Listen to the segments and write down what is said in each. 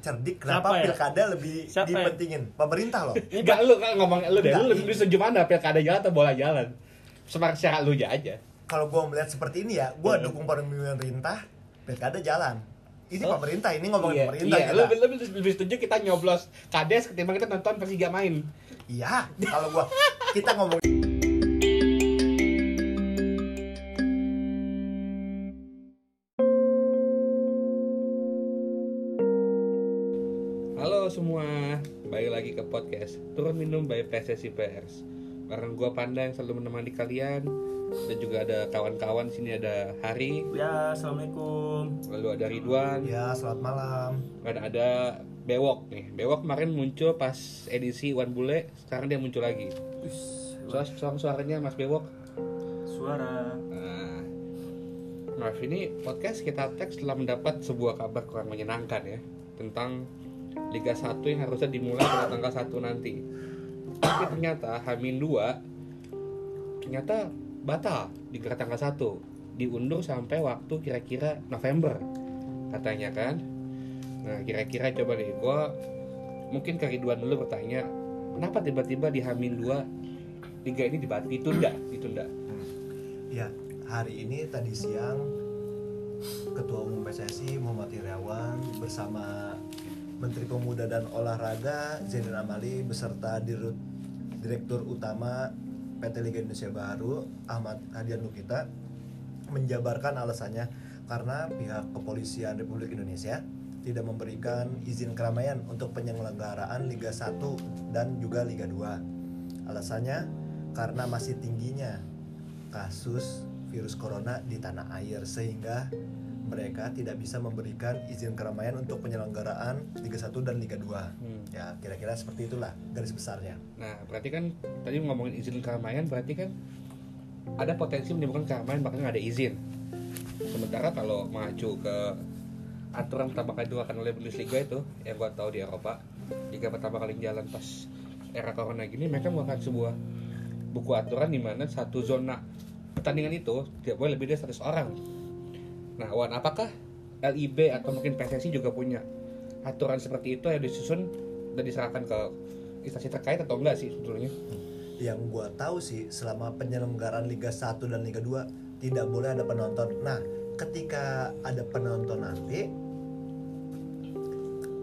cerdik Siapa kenapa ya? pilkada lebih Siapa ya? dipentingin pemerintah loh Enggak lu kan ngomong lu deh, lu lebih setuju mana pilkada jalan atau bola jalan? Semak secara lu aja. kalau gue melihat seperti ini ya gue dukung pemerintah pilkada jalan ini Oh. pemerintah ini ngomongin iya, pemerintah iya. kita. Lu, lu, lebih- lebih setuju kita nyoblos kades ketimbang kita nonton Persija main. iya kalau gua kita ngomong podcast Turun Minum by PSSI PS Bareng gua Panda yang selalu menemani kalian. Dan juga ada kawan-kawan sini ada Hari. Ya, assalamualaikum. Lalu ada Ridwan. Ya selamat malam. Dan ada Bewok nih. Bewok kemarin muncul pas edisi One Bule Sekarang dia muncul lagi. Suara, suara suaranya Mas Bewok? Suara. Nah, Maaf ini podcast kita tag setelah mendapat sebuah kabar kurang menyenangkan ya Tentang Liga 1 yang harusnya dimulai pada tanggal 1 nanti. Tapi ternyata Hamin 2 Ternyata batal di tanggal 1 Diundur sampai waktu kira-kira November Katanya kan. Nah kira-kira coba nih Gua mungkin ke Ridwan dulu bertanya Kenapa tiba-tiba di Hamin 2 Liga ini dibat- ditunda Ditunda? Ya hari ini tadi siang ketua umum PSSI Muhammad Irawan bersama Menteri Pemuda dan Olahraga Zainuddin Amali beserta Dirut Direktur Utama PT Liga Indonesia Baru Ahmad Hadian Lukita menjabarkan alasannya karena pihak kepolisian Republik Indonesia tidak memberikan izin keramaian untuk penyelenggaraan Liga 1 dan juga Liga 2. Alasannya karena masih tingginya kasus virus corona di tanah air sehingga mereka tidak bisa memberikan izin keramaian untuk penyelenggaraan Liga 1 dan Liga 2. Hmm. Ya, kira-kira seperti itulah garis besarnya. Nah, berarti kan tadi ngomongin izin keramaian berarti kan ada potensi menimbulkan keramaian bahkan nggak ada izin. Sementara kalau mengacu ke aturan pertama kali dilakukan oleh Bundesliga itu yang gua tahu di Eropa, liga pertama kali jalan pas era corona gini mereka mengeluarkan sebuah buku aturan di mana satu zona pertandingan itu tidak boleh lebih dari 100 orang. Nah, Wan, apakah LIB atau mungkin PSSI juga punya aturan seperti itu yang disusun dan diserahkan ke instansi terkait atau enggak sih sebetulnya? Yang gua tahu sih selama penyelenggaraan Liga 1 dan Liga 2 tidak boleh ada penonton. Nah, ketika ada penonton nanti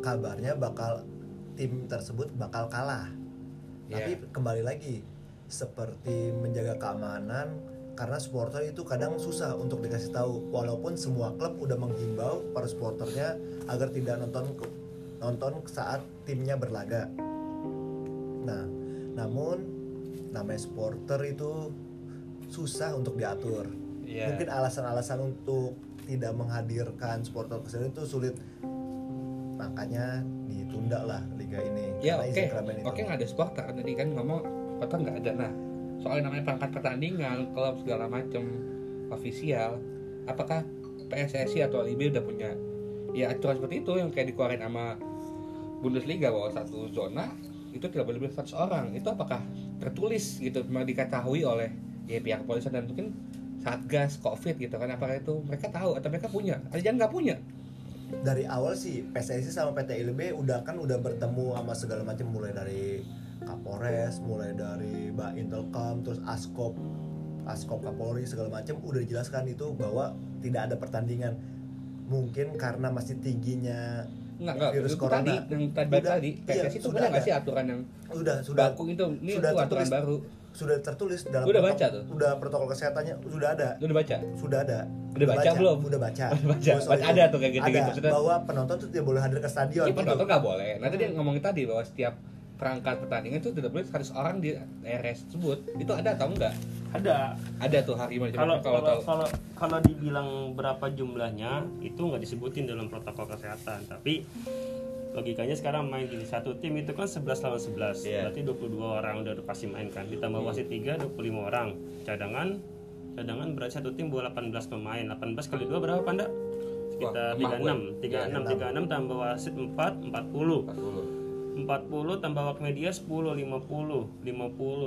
kabarnya bakal tim tersebut bakal kalah. Tapi Iya. kembali lagi seperti menjaga keamanan karena supporter itu kadang susah untuk dikasih tahu walaupun semua klub udah menghimbau para supporternya agar tidak nonton nonton saat timnya berlaga. Nah, namun namanya supporter itu susah untuk diatur. Iya. Mungkin alasan-alasan untuk tidak menghadirkan supporter ke sana itu sulit. Makanya ditunda lah liga ini Ya oke, oke nggak ada supporter kan tadi kan ngomong supporter nggak ada. Nah soal namanya perangkat pertandingan, klub segala macam ofisial, apakah PSSI atau LIB udah punya? Ya aturan seperti itu yang kayak dikeluarin sama Bundesliga bahwa satu zona itu tidak boleh lebih dari 100 orang. Itu apakah tertulis gitu memang diketahui oleh ya pihak kepolisian dan mungkin satgas covid gitu kan apakah itu mereka tahu atau mereka punya? Ada jangan nggak punya? Dari awal sih PSSI sama PT ILB udah kan udah bertemu sama segala macam mulai dari Kapolres, mulai dari Mbak Intelkam, terus Askop, Askop Kapolri segala macam udah dijelaskan itu bahwa tidak ada pertandingan. Mungkin karena masih tingginya Enggak, enggak. Virus itu corona. tadi yang tadi Udah, tadi iya, PSSI itu sudah punya nggak sih aturan yang udah sudah baku itu ini sudah itu aturan tertulis. baru sudah tertulis dalam Udah baca tuh? Udah protokol kesehatannya sudah ada. udah baca Sudah ada. Udah baca belum? Udah baca. Udah baca. Sorry. Ada tuh kayak gitu-gitu. Ada, Maksudnya- bahwa penonton tuh tidak boleh hadir ke stadion. Iya gitu. penonton nggak boleh. Nanti dia ngomongin tadi bahwa setiap perangkat pertandingan itu tidak boleh 100 orang di RS tersebut. Itu ada atau enggak? Ada. Ada tuh hari ini Kalau kalau kalau kalau kalau dibilang berapa jumlahnya itu nggak disebutin dalam protokol kesehatan. Tapi logikanya sekarang main gini satu tim itu kan 11 lawan 11 Iya. berarti 22 orang udah pasti main kan ditambah wasit 3 25 orang cadangan cadangan berarti satu tim bawa 18 pemain 18 kali 2 berapa panda sekitar Wah, lemah 36 36 36 tambah wasit 4 40 40. 40 tambah awak media 10 50 50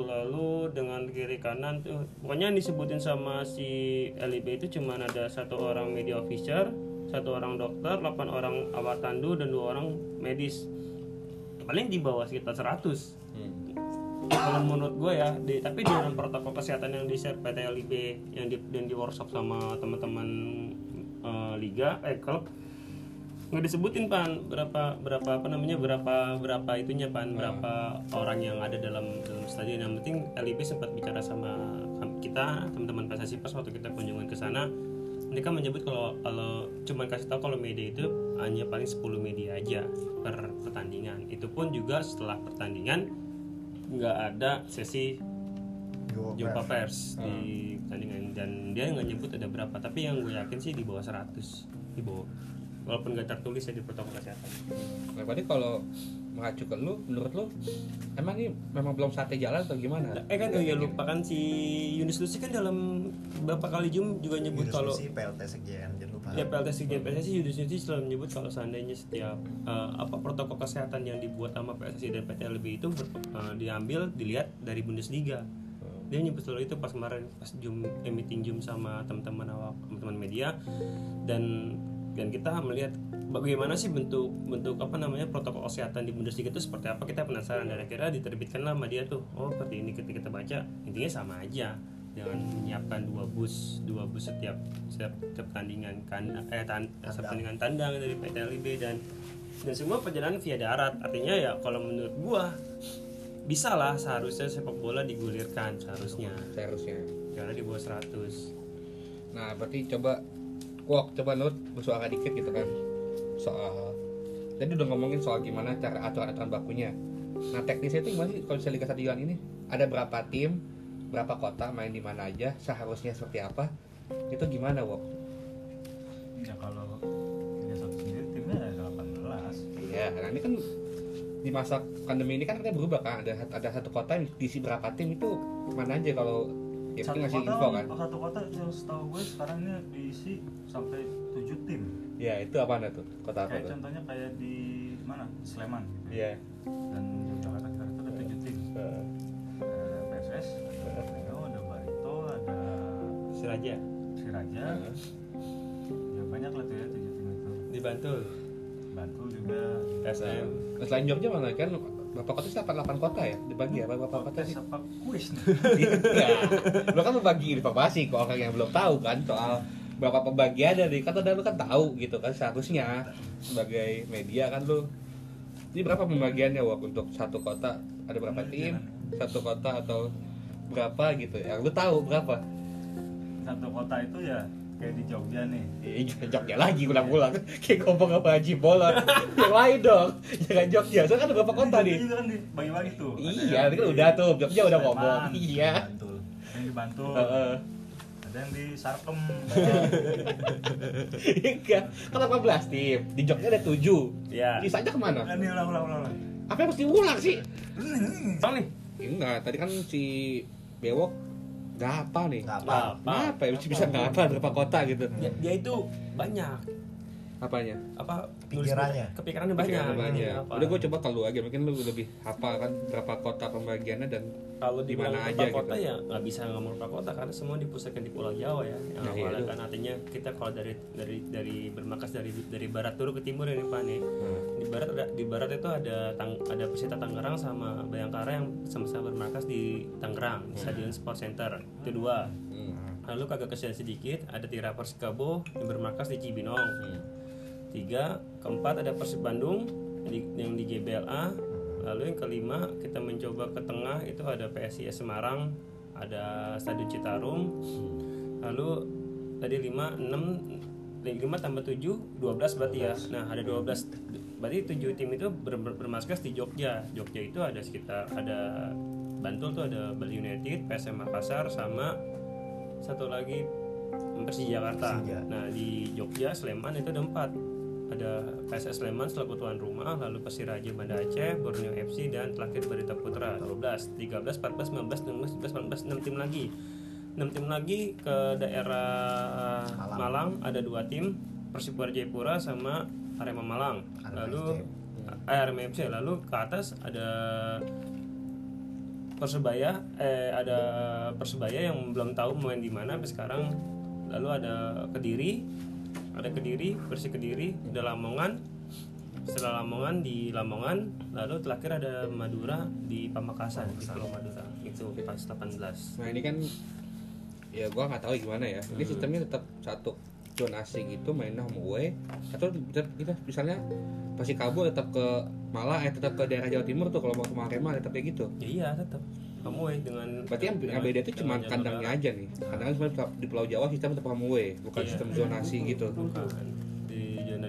lalu dengan kiri kanan tuh pokoknya yang disebutin sama si LIB itu cuma ada satu orang media officer satu orang dokter 8 orang awak tandu dan dua orang medis. Paling di bawah sekitar 100 Hmm. kalau menurut gue ya di, tapi di dalam protokol kesehatan yang di share PT LIB yang di yang di workshop sama teman-teman eh, liga eh klub nggak disebutin pan. Berapa berapa apa namanya berapa berapa itunya pan. Berapa orang yang ada dalam dalam stadion. Yang penting LIB sempat bicara sama kita teman-teman PSSI pas waktu kita kunjungan ke sana. Mereka menyebut kalau kalau cuman kasih tahu kalau media itu hanya paling 10 media aja per pertandingan. Itu pun juga setelah pertandingan nggak ada sesi Jumpa pers. pers di pertandingan. Dan dia nggak nyebut ada berapa tapi yang gue yakin sih di bawah 100 di bawah walaupun nggak tertulis ya di protokol kesehatan Nah, berarti kalau mengacu ke lu, menurut lu emang ini memang belum sate jalan atau gimana? eh kan oh ya lupa kan si Yunus Lusi kan dalam beberapa kali jum juga nyebut Yunus kalau Nusi, PLT Sekjen jangan lupa Ya PLT Sekjen PSSI Yunus Nusi selalu menyebut kalau seandainya setiap eh, apa protokol kesehatan yang dibuat sama PSSI dan PT LB itu ber- eh, diambil dilihat dari Bundesliga. Dia nyebut selalu itu pas kemarin pas Zoom eh, meeting Zoom sama teman-teman awak teman-teman media dan dan kita melihat bagaimana sih bentuk bentuk apa namanya protokol kesehatan di Bundesliga itu seperti apa kita penasaran. Dan akhirnya diterbitkanlah sama dia tuh. Oh seperti ini ketika kita baca intinya sama aja jangan menyiapkan dua bus dua bus setiap setiap, setiap pertandingan kan eh tan, setiap pertandingan tandang dari PT LIB dan dan semua perjalanan via darat. Artinya ya kalau menurut gua bisa lah seharusnya sepak bola digulirkan seharusnya. Seharusnya. karena di bawah 100 Nah, berarti coba Wok, coba Nut bersuara dikit gitu kan soal tadi udah ngomongin soal gimana cara aturan-aturan bakunya. Nah, teknisnya itu gimana sih kalau misalnya Liga Stadion ini? Ada berapa tim, berapa kota main di mana aja, seharusnya seperti apa? Itu gimana, Wok? ya kalau Liga satu sendiri timnya ada 18 Iya, nah ini kan di masa pandemi ini kan kita berubah kan ada ada satu kota yang diisi berapa tim itu mana aja kalau ya satu ngasih kota info kan? Satu kota yang setahu gue sekarang ini diisi sampai 7 tim. Ya itu apa anda tuh? Kota apa kayak tuh? contohnya kayak di mana? Sleman. Gitu ya. iya. Dan Yogyakarta kita itu ada 7 tim. Eh, ada PSS ada Neo ada Barito ada Siraja. Siraja. Eh. ya banyak lah tuh ya 7 tim itu. Di Bantul. Bantul juga. SM selain Jogja mana kan berapa kota sih 88 kota ya? Dibagi ya berapa kota Podcast sih apa kuis iya. Lu kan membagi informasi ke orang yang belum tahu kan soal berapa pembagian dari kata dan lu kan tahu gitu kan seharusnya sebagai media kan lu ini berapa pembagiannya Wak untuk satu kota? Ada berapa tim satu kota atau berapa gitu? Yang lu tahu berapa? Satu kota itu ya kayak di Jogja nih. Iya, Jogja lagi ulang-ulang kayak ngomong apa Haji Bolon. Yang lain dong. Jangan Jogja. Soalnya kan ada berapa kota nih. Kan dibagi-bagi tuh. Iya ini kan di udah tuh. Jogja udah ngomong. Iya. yang di Bantul. Heeh. ada yang di Sarkem. Enggak, kan 18 tim. Di Jogja ada 7. ya Sisanya ke mana? Kan ulang ulang ulang ulang. Apa yang mesti ulang sih? Bang nih. Enggak, tadi kan si Bewok nggak apa nih. nggak apa apa Apa ya? Mesti bisa nggak apa berapa kota gitu. dia, dia itu banyak Apanya? apa Pikirannya. kepikirannya banyak Pikiran banyak. Apa? Udah gue coba ke lu aja, mungkin lu lebih hafal kan berapa kota pembagiannya dan kalau di mana aja kota gitu. ya nggak bisa ngomong berapa kota karena semua dipusatkan di Pulau Jawa ya yang Nah, iya, awalnya kan artinya kita kalau dari dari dari bermarkas dari dari barat turun ke timur ya nih Pak nih Hmm. di barat ada di barat itu ada tang, ada Persita Tangerang sama Bayangkara yang sama-sama bermarkas di Tangerang di Stadion Sport Center itu dua Hmm. lalu kagak kesian sedikit ada Tira Persikabo yang bermarkas di Cibinong Hmm. Tiga keempat ada Persib Bandung yang di, yang di GBLA lalu yang kelima kita mencoba ke tengah itu ada PSIS Semarang ada Stadion Citarum. Lalu tadi 5 6 5 tambah 7 12 berarti ya. Nah ada 12 berarti 7 tim itu ber, ber- bermarkas di Jogja. Jogja itu ada sekitar ada Bantul tuh ada Bali United PSM Makassar sama satu lagi Persija Jakarta. Persija. nah di Jogja Sleman itu ada empat ada PSS Sleman selaku tuan rumah lalu Persiraja Banda Aceh Borneo FC dan terakhir Barita Putra 12 13 14 15 16 17 18 6 tim lagi. 6 tim lagi ke daerah Malang. Malang, ada dua tim Persipura Jayapura sama Arema Malang. Lalu eh, Arema FC lalu ke atas ada Persebaya eh ada Persebaya yang belum tahu main di mana sampai sekarang. Lalu ada Kediri ada kediri bersih kediri udah lamongan. Setelah lamongan di lamongan. Lalu terakhir ada madura di pamekasan di pulau madura. Itu pas 18 Nah ini kan ya gua nggak tahu gimana ya. Ini sistemnya tetap satu. Zonasi gitu mainnya home away atau tetap kita misalnya pasti kabur tetap ke Malang eh tetap ke daerah Jawa Timur tuh. Kalau mau ke Arema tetap kayak gitu. ya iya tetap kamu eh dengan Berarti yang, yang beda itu cuma dengan kandangnya aja nih. Kandangnya cuma di Pulau Jawa sistem tetap away, bukan Iya. sistem zonasi gitu. bukan di zona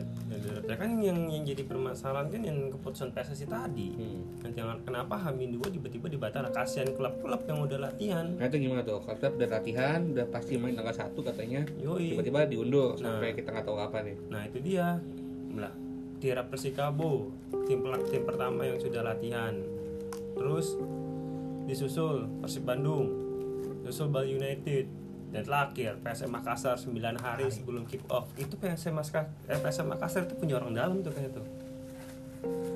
ya kan yang yang jadi permasalahan kan yang keputusan PSSI tadi Hmm. nanti yang kenapa Hamin dua tiba-tiba dibatalkan kasihan klub-klub yang udah latihan Nah itu gimana tuh? Kalau udah latihan, udah pasti main tanggal satu katanya, yoi tiba-tiba diundur Nah. sampai kita nggak tahu kapan nih. Nah itu dia Lah, Tira Persikabo tim tim pertama yang sudah latihan. Terus disusul Persib Bandung, susul Bali United dan terakhir PSM Makassar 9 hari sebelum kick off. Itu PSM Makassar, eh, PSM Makassar itu punya orang dalam tuh kayak tuh.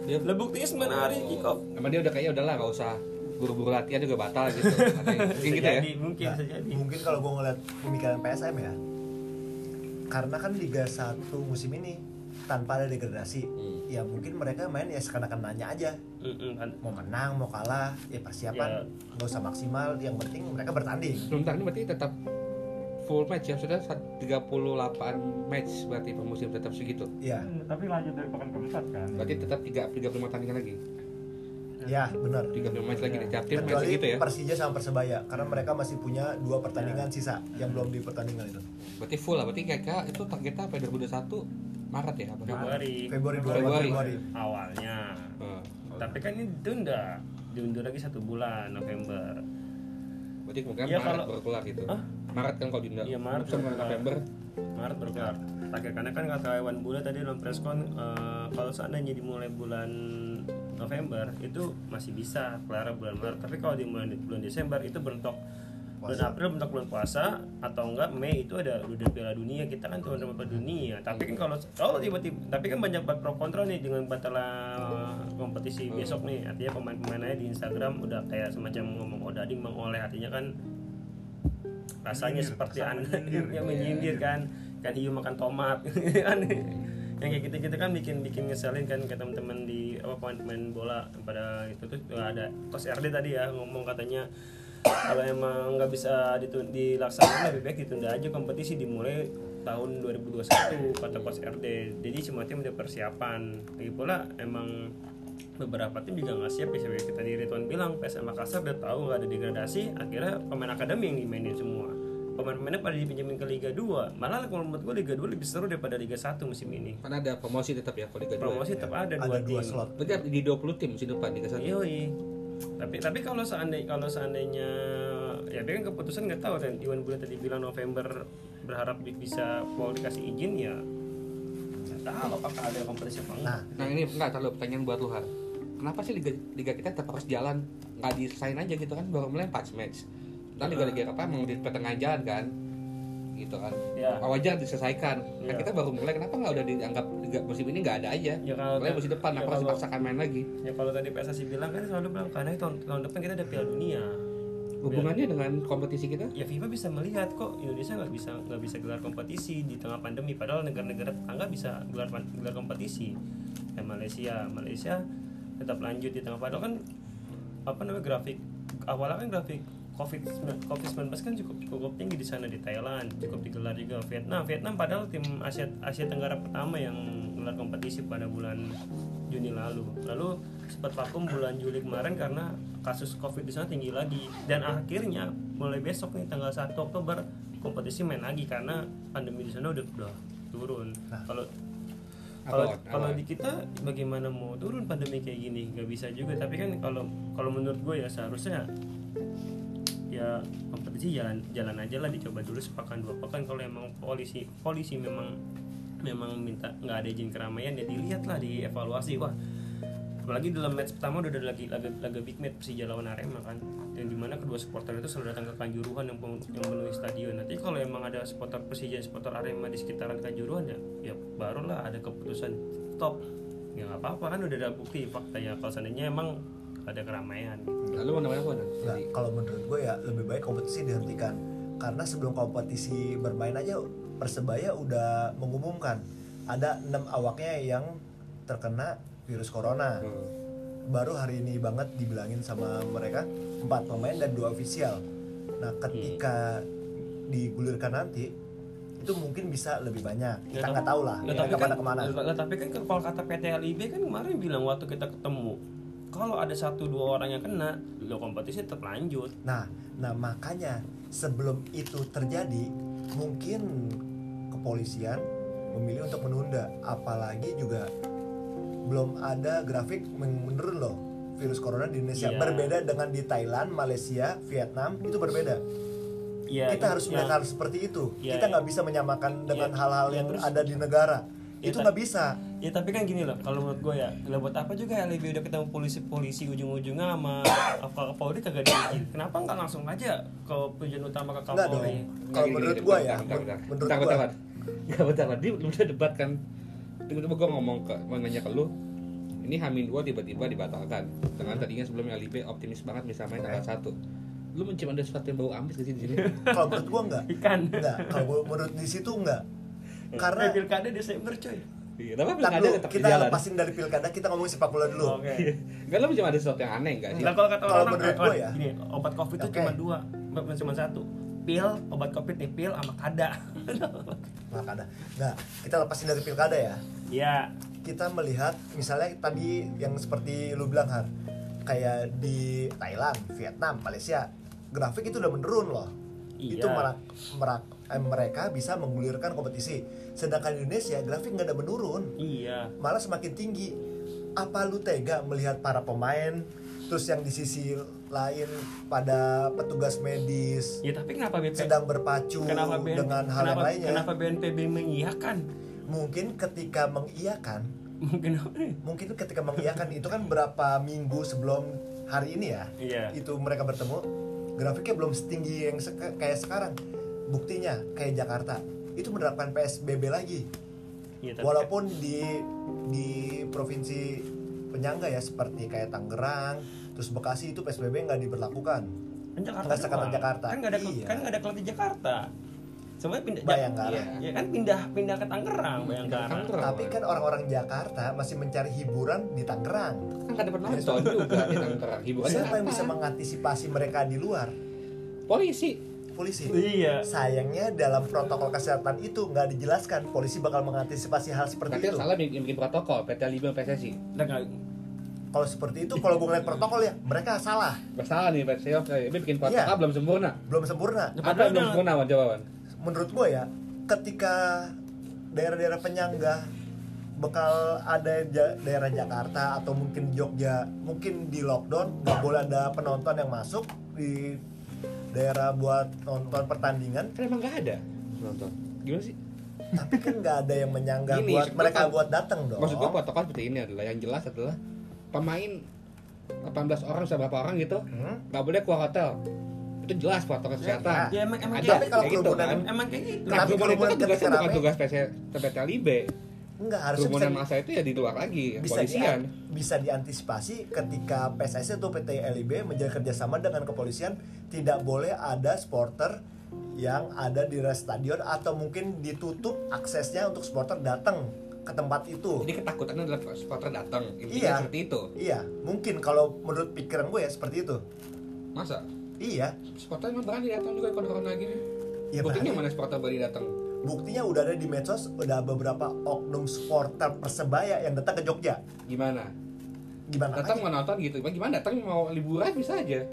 Dia Lah buktinya 9 hari kick off. Emang dia udah kayak udahlah nggak usah buru-buru latihan juga batal gitu. Mungkin gitu ya. jadi, mungkin Nah, bisa jadi. mungkin kalau gue ngeliat pemikiran PSM ya karena kan Liga 1 musim ini tanpa ada degradasi Hmm. ya mungkin mereka main ya seakan-akan nanya aja kan. mau menang mau kalah ya persiapan Ya. nggak usah maksimal yang penting mereka bertanding Sebentar ini berarti tetap full match ya sudah 38 match berarti per musim tetap segitu. ya Hmm, tapi lanjut dari pekan keempat kan Berarti tetap 3 35 tandingan lagi. ya benar 35 match lagi di tiap tim kecuali segitu ya. Persija sama Persebaya karena mereka masih punya dua pertandingan sisa yang belum di pertandingan itu Berarti full lah. Berarti kayak itu targetnya apa 2021 Maret ya? Februari Februari 2 Februari. Februari awalnya. Hmm. Tapi kan ini ditunda, diundur lagi satu bulan November. Berarti kemungkinan Ya, Maret kalau- baru kelar gitu. Hah? Maret kan kalau di Iya, Maret. November. Maret baru kelar. Terakhir karena kan kata Iwan Bule tadi dalam preskon eh, kalau seandainya dimulai bulan November itu masih bisa kelar bulan Maret. Tapi kalau dimulai di bulan Desember itu bentuk bulan. April bentuk bulan puasa atau enggak Mei itu ada udah Piala Dunia kita kan tuan rumah Dunia. Tapi kan kalau kalau tiba-tiba tapi kan banyak banget pro kontra nih dengan batal kompetisi besok nih. Artinya pemain-pemainnya di Instagram udah kayak semacam ngomong odading mengoleh artinya kan rasanya Menyindir, seperti anda yang menyindir. Kan. Kan hiu makan tomat. Kan? Yang kayak gitu gitu kan bikin bikin ngeselin kan ke teman-teman di apa pemain-pemain bola pada itu tuh. Ada kos RD tadi ya ngomong katanya kalau emang nggak bisa ditun- dilaksanakan lebih baik ditunda aja. Kompetisi dimulai tahun 2021 kata kos RD jadi semua tim udah persiapan. Lagi pula emang beberapa tim juga nggak siap ya kita di Ridwan bilang PSM Makassar udah tahu nggak ada degradasi akhirnya pemain akademi yang dimainin semua. Pemain-pemainnya pada dipinjemin ke Liga 2 malah kalau menurut gue Liga 2 lebih seru daripada Liga 1 musim ini. Kan ada promosi tetap ya kalau Liga 2. promosi tetap ada, ada dua dua tim slot. Berarti di 20 tim musim depan Liga 1. Yoi. Tapi tapi kalau seandainya kalau seandainya ya dia kan keputusan nggak tahu kan Iwan Bule tadi bilang November berharap bi- bisa Paul dikasih izin ya nggak tahu apakah ada kompetisi apa enggak. nah Nah ini enggak terlalu pertanyaan buat lu Har. Kenapa sih liga liga kita tetap harus jalan nggak disain aja gitu kan baru mulai 4 match. Dan liga liga apa emang di pertengahan jalan kan gitu kan. Ya. Wajar diselesaikan. Nah Ya. kita baru mulai kenapa nggak udah dianggap musim ini nggak ada aja. Ya kalau Mulai musim depan ya apa harus dipaksakan main lagi. Ya kalau tadi PSSI bilang kan selalu bilang karena tahun, tahun depan kita ada Piala Dunia. Hubungannya dengan kompetisi kita? Ya FIFA bisa melihat kok Indonesia nggak bisa nggak bisa gelar kompetisi di tengah pandemi padahal negara-negara tetangga bisa gelar gelar kompetisi. Ya Malaysia, Malaysia tetap lanjut di tengah padahal kan apa namanya grafik awalnya kan grafik COVID COVID 19 kan cukup cukup tinggi di sana di Thailand cukup digelar juga Vietnam. Vietnam padahal tim Asia Asia Tenggara pertama yang gelar kompetisi pada bulan Juni lalu. Lalu sempat vakum bulan Juli kemarin karena kasus COVID di sana tinggi lagi. Dan akhirnya mulai besok nih tanggal 1 Oktober kompetisi main lagi karena pandemi di sana udah udah turun. Kalau kalau kalau di kita bagaimana mau turun pandemi kayak gini? Nggak bisa juga. Tapi kan kalau kalau menurut gue ya seharusnya ya kompetisi jalan jalan aja lah dicoba dulu sepekan dua pekan. Kalau emang polisi polisi memang memang minta nggak ada izin keramaian ya dilihat lah dievaluasi. Wah apalagi dalam match pertama udah ada lagi laga, laga big match Persija lawan Arema kan. Yang di mana kedua supporter itu selalu datang ke Kanjuruhan yang, yang memenuhi stadion. Nanti kalau emang ada supporter Persija supporter Arema di sekitaran Kanjuruhan ya ya barulah ada keputusan stop ya nggak apa-apa kan udah ada bukti fakta ya kalau seandainya emang ada keramaian Lalu mau namanya apa? Nan? Nah, Jadi kalau menurut gue ya lebih baik kompetisi dihentikan karena sebelum kompetisi bermain aja Persebaya udah mengumumkan ada enam awaknya yang terkena virus corona. Hmm. Baru hari ini banget dibilangin sama mereka empat pemain dan dua ofisial. Nah, ketika digulirkan nanti itu mungkin bisa lebih banyak. Kita Ya, nggak tahu lah. Ya, tapi kan, pada ke mana. lah, tapi kan kalau kata PT LIB kan kemarin bilang waktu kita ketemu kalau ada satu dua orang yang kena, lo kompetisi tetap lanjut. Nah, nah makanya sebelum itu terjadi, mungkin kepolisian memilih untuk menunda. Apalagi juga belum ada grafik men- menurun loh virus corona di Indonesia. Iya. Berbeda dengan di Thailand, Malaysia, Vietnam itu berbeda. Ya, Kita harus ya, melihat hal seperti itu. Iya, Kita iya. nggak bisa menyamakan dengan Iya, hal-hal iya, yang terus- ada di negara. Ya, itu nggak bisa. Ya tapi kan gini loh, kalau menurut gue ya, lah buat apa juga LIB udah ketemu polisi-polisi ujung-ujungnya sama apa Kapolri kagak diizin. Kenapa nggak langsung aja ke tujuan utama ke. Kapolri? Kalau menurut gua ya, menurut gua. bentar, bentar. Nggak, bentar. Dia belum bisa debat kan. Tiba-tiba gue ngomong ke, mau nanya ke lu, ini Hamin 2 tiba-tiba dibatalkan. Dengan tadinya sebelumnya LIB optimis banget bisa main tanggal 1. Lu mencium ada sesuatu yang bau amis di sini? Kalau menurut gua enggak. Ikan. Enggak. Kalau gua- menurut di situ enggak. Eh, Karena pilkada Desember coy. Iya, tapi pilkada dulu, tetap kita lepasin dari pilkada, kita ngomongin sepak bola dulu. Oke. Enggak lu mencium ada sesuatu yang aneh enggak sih? Nah kalau kata Kalau orang menurut gua ya. gini, obat covid itu Oke. cuma dua, bukan cuma satu. Pil, obat covid nih, pil sama kada. pilkada. Nah, kita lepasin dari pilkada ya. Iya. Kita melihat misalnya tadi yang seperti lu bilang Har, kayak di Thailand, Vietnam, Malaysia, grafik itu udah menurun loh. Iya. Itu merak, merak- mereka bisa menggulirkan kompetisi. Sedangkan di Indonesia grafik nggak ada menurun, Iya. malah semakin tinggi. Apa lu tega melihat para pemain, terus yang di sisi lain pada petugas medis Ya tapi kenapa BP sedang berpacu kenapa BN, dengan hal yang kenapa, lainnya? kenapa BNPB mengiyakan? Mungkin ketika mengiyakan Mungkin mungkin ketika mengiyakan itu kan berapa minggu sebelum hari ini ya Iya. itu mereka bertemu grafiknya belum setinggi yang seka- kayak sekarang buktinya kayak Jakarta itu menerapkan PSBB lagi Iya, tapi walaupun di di provinsi penyangga ya seperti kayak Tangerang terus Bekasi itu PSBB nggak diberlakukan kan Jakarta nggak. Jakarta. Kan nggak ada Iya. kan nggak ada klub di Jakarta. Semuanya pindah Bayangkara. Iya, ya kan pindah pindah ke Tangerang, Bayangkara. Tangerang. tapi kan orang-orang Jakarta masih mencari hiburan di Tangerang Kan ada penonton juga di Tangerang. Hiburannya siapa yang bisa mengantisipasi mereka di luar Polisi. Polisi Iya. sayangnya dalam protokol kesehatan itu nggak dijelaskan polisi bakal mengantisipasi hal seperti Berarti itu salah bikin, bikin protokol PT Liga PSSI. Kalau seperti itu kalau gue ngeliat protokol ya mereka salah Bersalah nih oke. Ini bikin protokol Iya. belum sempurna. belum sempurna Apa yang belum sempurna Wan jawaban? menurut gue ya ketika daerah-daerah penyangga bakal ada ja- daerah Jakarta atau mungkin Jogja mungkin di lockdown nggak boleh ada penonton yang masuk di daerah buat nonton pertandingan Kan emang nggak ada penonton. Gimana sih? tapi kan nggak ada yang menyangga Gini, buat mereka gua- buat datang dong Maksud gua protokol seperti ini adalah yang jelas adalah pemain 18 orang sampai berapa orang gitu Hmm? nggak boleh keluar hotel. Itu jelas protokol kesehatan. Ya emang emang Ada, kayak- Tapi kalau kayak gitu kan. emang kayak gitu. Nah, Tapi kerumunan itu kan tugas PC PT LIB. Enggak harusnya Kerumunan masa itu ya di luar lagi, bisa, polisian. dia- bisa diantisipasi ketika PSSI atau PT LIB menjalin kerjasama dengan kepolisian tidak boleh ada supporter yang ada di rest stadion atau mungkin ditutup aksesnya untuk supporter datang ke tempat itu. Jadi ketakutannya adalah supporter datang. Iya. seperti itu. Iya, mungkin kalau menurut pikiran gue ya seperti itu. Masa? Iya, Supporter emang berani datang juga kalau corona gini. Ya, Buktinya mana supporter berani datang? Buktinya udah ada di medsos, udah beberapa oknum supporter persebaya yang datang ke Jogja. Gimana? Gimana? Datang mau nonton gitu. Bang, Gimana datang mau liburan bisa aja.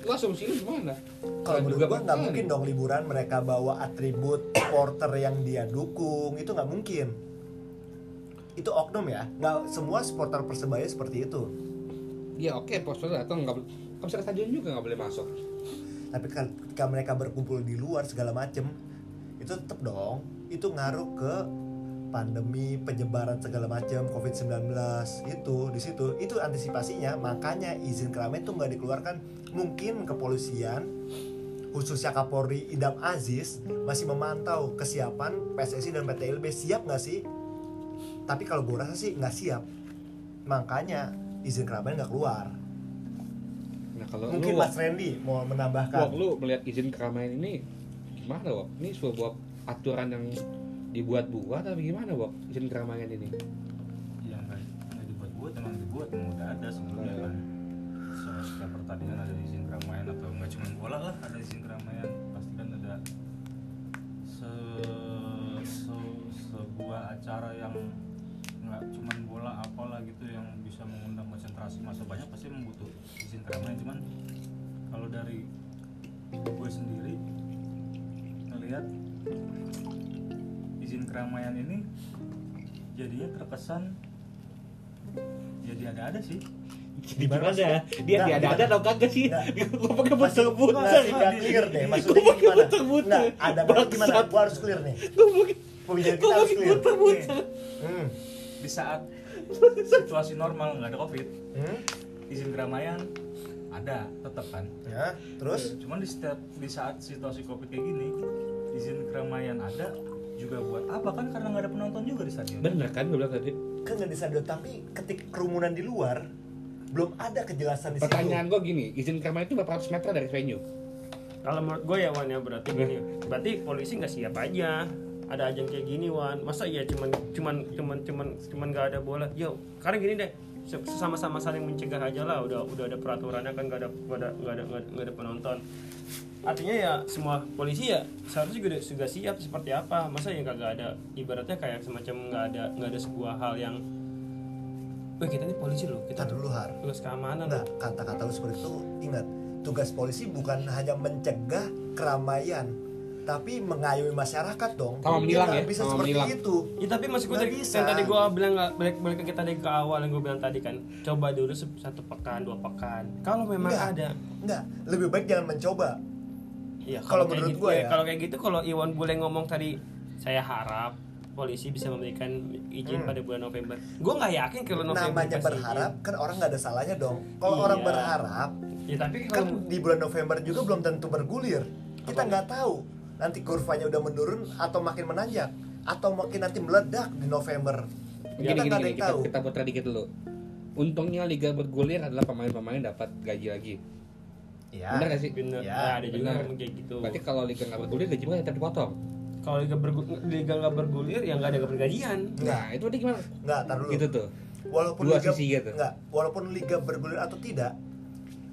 Lu asumsi lu gimana? Kalau menurut gua nggak mungkin dong liburan mereka bawa atribut supporter yang dia dukung itu nggak mungkin. Itu oknum ya, nggak semua supporter persebaya seperti itu. Ya oke, postur datang nggak boleh. Kalau misalnya stadion juga nggak boleh masuk. Tapi kan ketika mereka berkumpul di luar segala macem, itu tetap dong, itu ngaruh ke pandemi penyebaran segala macam COVID-19 itu di situ. Itu antisipasinya. Makanya izin keramaian itu nggak dikeluarkan. Mungkin kepolisian khususnya Kapolri Idam Aziz masih memantau kesiapan PSSI dan PT LB siap nggak sih? Tapi kalau gue rasa sih nggak siap. Makanya izin keramaian nggak keluar. Nah kalau mungkin lu, Mas Randy mau menambahkan. lu melihat izin keramaian ini gimana Wok? Ini sebuah aturan yang dibuat-buat atau gimana Bok izin keramaian ini? Ya nggak nggak dibuat-buat emang dibuat. Emang udah ada sebelumnya kan So, setiap pertandingan ada izin keramaian atau nggak cuma bola lah ada izin keramaian. Pasti kan ada se, se- sebuah acara yang nggak cuma bola apalah gitu yang bisa mengundang konsentrasi masa banyak pasti membutuh izin keramaian. Cuman kalau dari gue sendiri ngelihat izin keramaian ini jadinya terkesan jadi ada-ada sih. Di mana dia dia ada ada gimana? atau kagak sih? Nggak. gue pakai muter-muter masih nggak clear deh maksudnya Gua pakai gimana? muter-muter. nggak ada berarti gimana? Gua harus clear nih. Gue pakai pembicaraan gue kita harus clear. muter-muter hmm. di saat situasi normal nggak ada covid Hmm. izin keramaian ada tetap kan? Ya terus? Cuman di setiap di saat situasi covid kayak gini izin keramaian ada juga buat apa? Kan karena nggak ada penonton juga di stadion. Bener kan gue bilang tadi. Kan nggak disadar tapi ketika kerumunan di luar belum ada kejelasan di situ. Pertanyaan gue gini izin keramaian itu berapa ratus meter dari venue? Kalau menurut gue ya Wan ya berarti gini, berarti polisi nggak siap aja. Ada ajang kayak gini Wan, masa ya cuman cuman cuman cuman cuman nggak ada bola. Yo, karena gini deh, sama-sama saling mencegah aja lah. Udah udah ada peraturannya kan nggak ada nggak ada nggak ada nggak ada penonton. Artinya ya semua polisi ya seharusnya juga sudah siap seperti apa. Masa yang kagak ada ibaratnya kayak semacam nggak ada nggak ada sebuah hal yang Wah kita ini polisi loh, kita dulu har tugas keamanan Nah, kata-kata lu seperti itu ingat tugas polisi bukan hanya mencegah keramaian tapi mengayomi masyarakat dong Sama menilang ya, bisa sama seperti menilang. itu Ya tapi masih tadi bisa. yang tadi gue bilang nggak balik balik ke kita dari ke awal yang gue bilang tadi kan coba dulu satu pekan dua pekan kalau memang Nggak. ada Enggak, lebih baik jangan mencoba ya Kalau kayak menurut gitu, gua ya, ya. kalau kayak gitu kalau Iwan boleh ngomong tadi saya harap polisi bisa memberikan izin Hmm. pada bulan November. Gue nggak yakin kalau November namanya pasti berharap kan orang nggak ada salahnya dong. Kalau Iya. orang berharap izin. ya tapi kan kalau di bulan November juga belum tentu bergulir. Kita nggak tahu. Nanti kurvanya udah menurun atau makin menanjak atau makin nanti meledak di November. Gini kita nggak ada gini. yang kita, tahu. kita putar dikit dulu. Untungnya liga bergulir adalah pemain-pemain dapat gaji lagi ya bener gak sih? Bener. Ya, ya, ada juga bener. yang kayak gitu. Berarti kalau liga nggak bergulir gaji mereka tetap dipotong? Kalau liga bergu- liga nggak bergulir ya nggak ada pergajian nah itu berarti gimana? Nggak tar dulu. Gitu tuh. Walaupun Dua liga sisi gitu. nggak walaupun liga bergulir atau tidak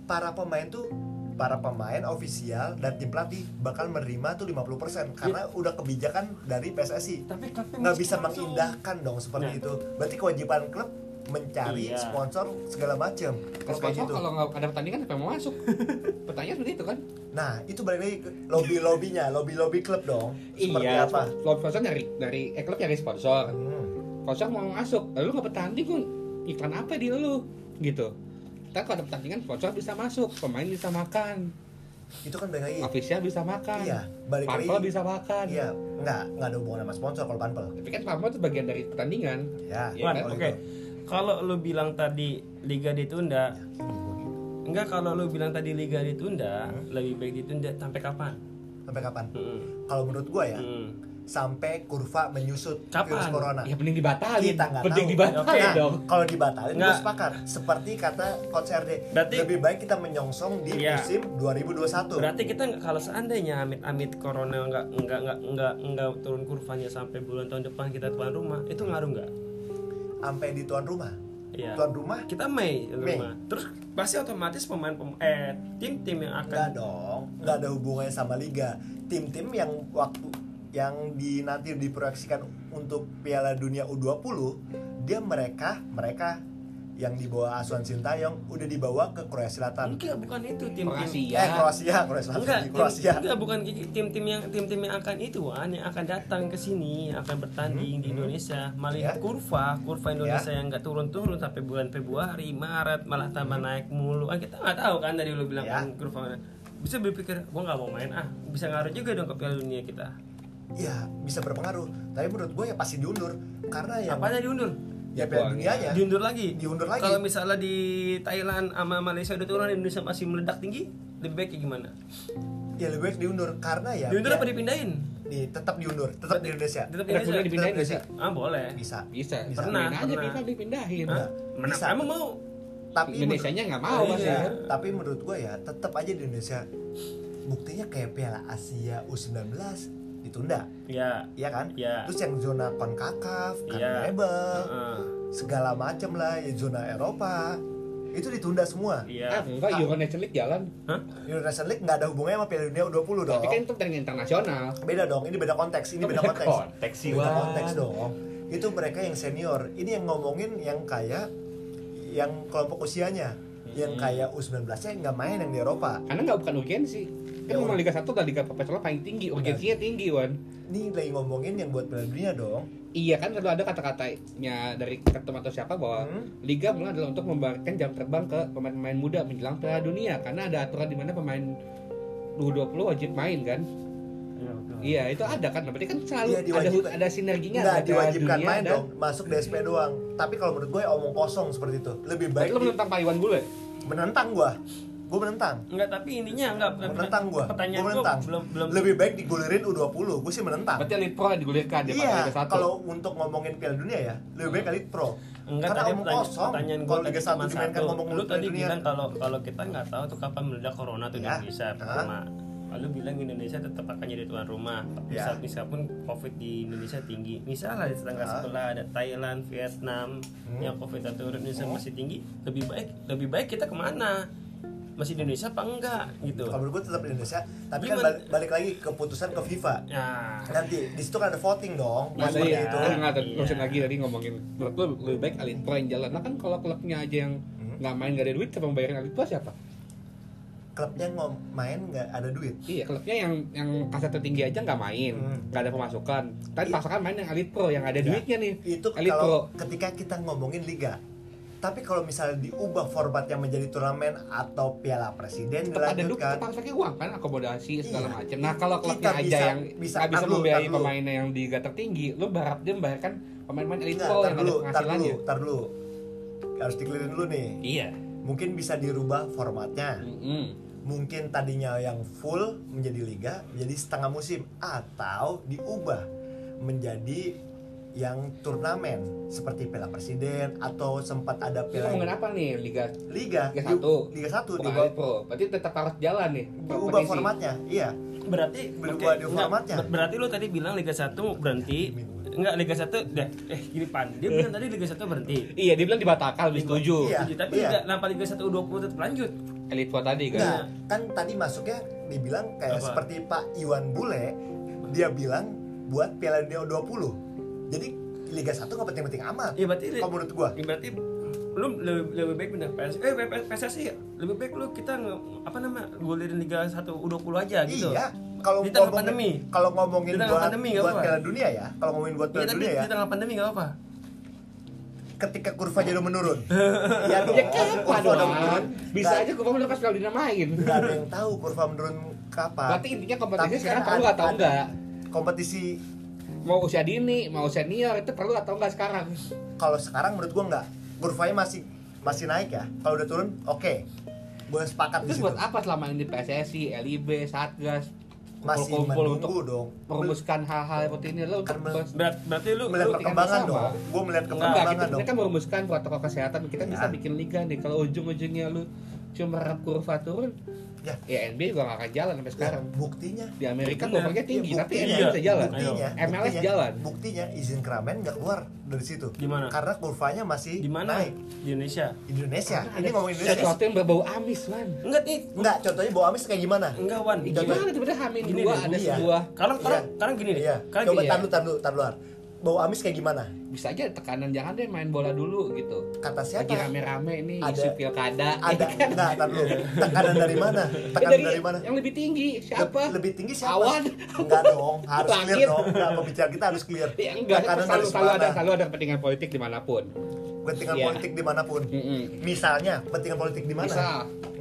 para pemain tuh para pemain ofisial dan tim pelatih bakal menerima tuh 50% karena udah kebijakan dari PSSI tapi nggak bisa langsung. mengindahkan dong seperti Nah. itu. Berarti kewajiban klub mencari Iya. sponsor segala macam Kalau kalau kayak gitu. kalau nggak ada pertandingan siapa yang mau masuk. Pertanyaan seperti itu kan. Nah itu balik lagi ke lobby lobbynya lobby lobby klub dong. Seperti iya apa? sponsor sponsor nyari dari eh klub nyari sponsor. Hmm. sponsor mau masuk lalu nggak bertanding pun iklan apa di lu? Gitu. Ntar kalau ada pertandingan sponsor bisa masuk pemain bisa makan. Itu kan balik lagi. Official bisa makan. Iya balik lagi. Panpel bisa makan. Iya nggak nggak ada hubungan sama sponsor kalau panpel tapi kan Panpel itu bagian dari pertandingan. Ya Iya Wan, kan? oke. gitu. Kalau lu bilang tadi liga ditunda, enggak kalau lu bilang tadi liga ditunda, Hmm. lebih baik ditunda sampai kapan? sampai kapan Hmm. kalau menurut gua ya Hmm. sampai kurva menyusut Kapan? virus corona ya mending dibatalin kita nggak penting tahu dibatalin Oke. Nah, dong kalau dibatalin gue Nggak. sepakat seperti kata coach RD Berarti- lebih baik kita menyongsong di Iya. musim 2021 Berarti kita nggak- kalau seandainya amit-amit corona nggak nggak nggak nggak nggak turun kurvanya sampai bulan tahun depan kita tuan rumah, itu ngaruh nggak? Sampai di tuan rumah Iya. tuan rumah Kita Mei Mei. rumah. Terus pasti otomatis pemain pem- eh tim-tim yang akan Enggak dong, nggak ada hubungannya sama liga. Tim-tim yang waktu yang di nanti diproyeksikan untuk Piala Dunia U20, dia mereka mereka yang dibawa asuhan Sintayong udah dibawa ke Korea Selatan. enggak bukan itu tim-tim Kroasia. Eh Kroasia, Korea Selatan, enggak di Kroasia. tim- enggak bukan tim-tim yang tim-tim yang akan itu Wan, yang akan datang ke sini akan bertanding di Hmm, hmm. Indonesia melihat Ya. kurva kurva Indonesia yang enggak turun-turun sampai bulan Februari Maret malah tambah naik mulu kan kita nggak tahu kan dari lu bilang Ya. kan kurva mana. bisa berpikir gua nggak mau main ah bisa ngaruh juga dong ke Piala Dunia kita Ya, bisa berpengaruh. Tapi menurut gue ya pasti diundur karena yang apanya diundur ya Piala Jadwalnya. Dunianya. diundur lagi Diundur lagi. kalau misalnya di Thailand sama Malaysia udah turun Indonesia masih meledak tinggi lebih baik kayak gimana Ya lebih baik diundur karena ya diundur ya, apa dipindahin di tetap diundur, tetap di Indonesia. tetap Udah Indonesia boleh dipindahin Tetap bisa ah boleh Bisa. bisa Bisa. pernah aja Pernah. FIFA dipindahin Hah? Mana Bisa. emang mau Tapi Indonesia nya nggak mau Iya. tapi menurut gue ya tetap aja di Indonesia buktinya kayak Piala Asia U19 ditunda ya Iya kan? Ya. Terus yang zona Concacaf, Iya. CONMEBOL, Heeh. segala macam lah, ya, zona Eropa itu ditunda semua. iya Ah, enggak Euro Nation League jalan. Hah? Indonesia League nggak ada hubungannya sama Piala Dunia U20 dong. Tapi kan itu pertandingan internasional. Beda dong, ini beda konteks, ini beda konteks. Konteks sih, Beda Wan. konteks dong. Itu mereka yang senior. Ini yang ngomongin yang kayak yang kelompok usianya, yang Hmm. kayak U19-nya nggak main yang di Eropa. Karena nggak bukan urgensi. Kan Ya. Liga 1 adalah liga profesional paling tinggi, urgensinya tinggi, Wan. Ini lagi ngomongin yang buat Piala Dunia dong. Iya kan selalu ada kata-katanya dari ketum atau siapa bahwa Hmm. liga mulai adalah untuk memberikan jam terbang ke pemain-pemain muda menjelang Piala Dunia karena ada aturan di mana pemain U20 wajib main kan. Iya, betul. Iya, itu ada kan. Nah, Berarti kan selalu Iya, ada ada sinerginya Nggak ada diwajibkan Dunia main dan dong, masuk DSP doang. Tapi kalau menurut gue omong kosong seperti itu. Lebih Baik lu di- menentang Pak Iwan Bule. Menentang gua. Gue menentang. Enggak, tapi ininya enggak Menentang gua. Pertanyaan Gua gua menentang. belum belum Lebih baik digulirin U20. Gue sih menentang. Berarti Elite Pro yang digulirkan di Iya, Liga 1. kalau untuk ngomongin Piala Dunia ya, lebih baik Elite Pro. Enggak Karena tadi omong pertanyaan, kosong. pertanyaan gua Kalau Liga cuma 1 dimainkan ngomong Lu tadi Dunia. bilang kalau kalau kita nggak tahu tuh kapan meledak corona tuh di Ya. Indonesia Ah. pertama. Lalu bilang Indonesia tetap akan jadi tuan rumah. Ya. Misal misal pun COVID di Indonesia tinggi. Misal ada tetangga Ah. sebelah ada Thailand, Vietnam Hmm. yang COVID turun Indonesia Hmm. masih tinggi. Lebih baik lebih baik kita ke mana? Masih di Indonesia apa enggak gitu? Kalau menurut gue tetap di Indonesia, tapi kan Gimana? balik, balik lagi keputusan ke FIFA. Ya. Nanti di situ kan ada voting dong. Seperti ya. itu. tadi nggak ada Iya. lagi tadi ngomongin menurut lebih baik Elite Pro yang jalan. Nah kan kalau klubnya aja yang Hmm. nggak main nggak ada duit, siapa yang bayarin Pro siapa? Klubnya ngom main nggak ada duit. Iya, klubnya yang yang kasar tertinggi aja nggak main, Hmm. nggak ada pemasukan. Tapi Iya. paksakan main yang Elite Pro yang ada Ya. duitnya nih. Itu Elite kalau Pro. ketika kita ngomongin liga. Tapi kalau misalnya diubah formatnya menjadi turnamen atau Piala Presiden Tetap ada duit, dilanjutkan, tetap harus pakai uang kan, akomodasi segala Iya. macam. Nah kalau klubnya aja bisa- yang bisa- bisa, membiayai pemainnya yang di liga tertinggi, lu berharap dia membayarkan pemain-pemain Elite Pro yang ada penghasilannya. tar dulu. Harus dikelirin dulu nih. Iya. Mungkin bisa dirubah formatnya. Mm-mm. Mungkin tadinya yang full menjadi liga menjadi setengah musim atau diubah menjadi yang turnamen seperti Piala Presiden atau sempat ada Piala ngomongin apa nih liga Liga Liga di- satu. Liga 1 bukan diubah, Elite Pro? Berarti tetap harus jalan nih. diubah formatnya. Iya. Berarti Berubah oke, di enggak, formatnya. ber- berarti lu tadi bilang Liga 1 berhenti. Enggak Liga 1 deh eh gini pan. Dia bilang tadi Liga 1 berhenti. Iya, dia bilang dibatalkan, lebih setuju. Iya. Setuju, tapi iya. Liga, kenapa Liga 1 U20 tetap lanjut? Elite Pro tadi kan. Enggak, kan tadi masuknya dibilang kayak Apa? seperti Pak Iwan Bule, dia bilang buat Piala Dunia 20. Jadi Liga 1 nggak penting-penting amat. Iya berarti Kalau menurut gua. Ya, berarti lu lebih, lebih baik pindah PS eh PS PSSI ya? lebih baik lu kita nge, apa nama gulirin Liga 1 U20 aja gitu. Iya. Kalau Di tengah pandemi. kalau ngomongin buat pandemi buat. Piala Dunia ya, kalau ngomongin buat Iya Piala tapi Dunia ya, di tengah pandemi nggak apa. Ketika kurvanya udah menurun. Dong. Ya kapan kurva udah menurun. dong? Bisa Nggak- aja gua mau lepas kalau dinamain. nggak ada yang tahu kurva menurun kapan. Berarti intinya kompetisi Tapi sekarang perlu atau enggak? Kompetisi Mau usia dini, mau senior itu perlu atau enggak sekarang? kalau sekarang menurut gua nggak. Kurvanya masih masih naik ya. Kalau udah turun, oke. Gue sepakat Terus buat apa selama ini PSSI, LIB, Satgas Masih menunggu untuk dong. merumuskan hal-hal seperti ini lo untuk Kan Berat, berarti lu melihat perkembangan dong. Gue melihat perkembangan kita, dong. kita kan merumuskan protokol kesehatan kita Ya. bisa bikin liga nih kalau ujung-ujungnya lu cuma kurva turun Ya. ya NBA juga gak akan jalan sampai sekarang Buktinya di Amerika kurvanya tinggi Iya, tapi buktinya. NBA bisa jalan Buktinya, MLS buktinya, jalan Buktinya izin keramaian nggak keluar dari situ. Gimana? Karena kurvanya masih di mana? naik. Di Indonesia. Indonesia. Karena Ini ada ngomongin Indonesia. sesuatu yang berbau amis man Enggak nih. Enggak, contohnya bawa amis kayak gimana? Enggak Wan. Gimana tiba-tiba hamin Gini dua ada iya. sebuah Sekarang sekarang Iya. sekarang gini deh. Iya. Coba gini tar ya. Tar tar. Bau amis kayak gimana? bisa aja tekanan jangan deh main bola dulu gitu Kata siapa? lagi rame-rame ini Ada- isu pilkada Ada enggak, tar dulu. Tekanan dari mana? Tekanan dari, dari mana? yang lebih tinggi siapa Lebih tinggi siapa? Awan. Enggak dong, harus clear Langit. dong. Enggak, pembicaraan kita harus clear. ya enggak Tekanan selalu, dari selalu ada mana? selalu ada kepentingan politik di mana pun Kepentingan Iya. politik di mana pun. Mm-mm. Misalnya, kepentingan politik di mana? misal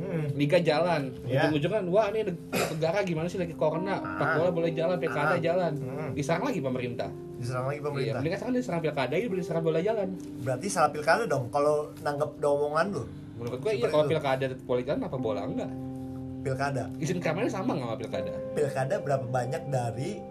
Mm. liga jalan Iya. ujung-ujungnya wah ini neg- negara gimana sih lagi corona sepak bola boleh jalan pilkada Ah. jalan Hmm. diserang lagi pemerintah Diserang lagi iya pemerintah. mendingan sekarang diserang pilkada ini boleh diserang bola jalan Berarti salah pilkada dong kalau nanggep omongan lu. menurut gue iya kalau pilkada politik apa bola enggak Pilkada. izin keamanan sama nggak sama pilkada Pilkada berapa banyak dari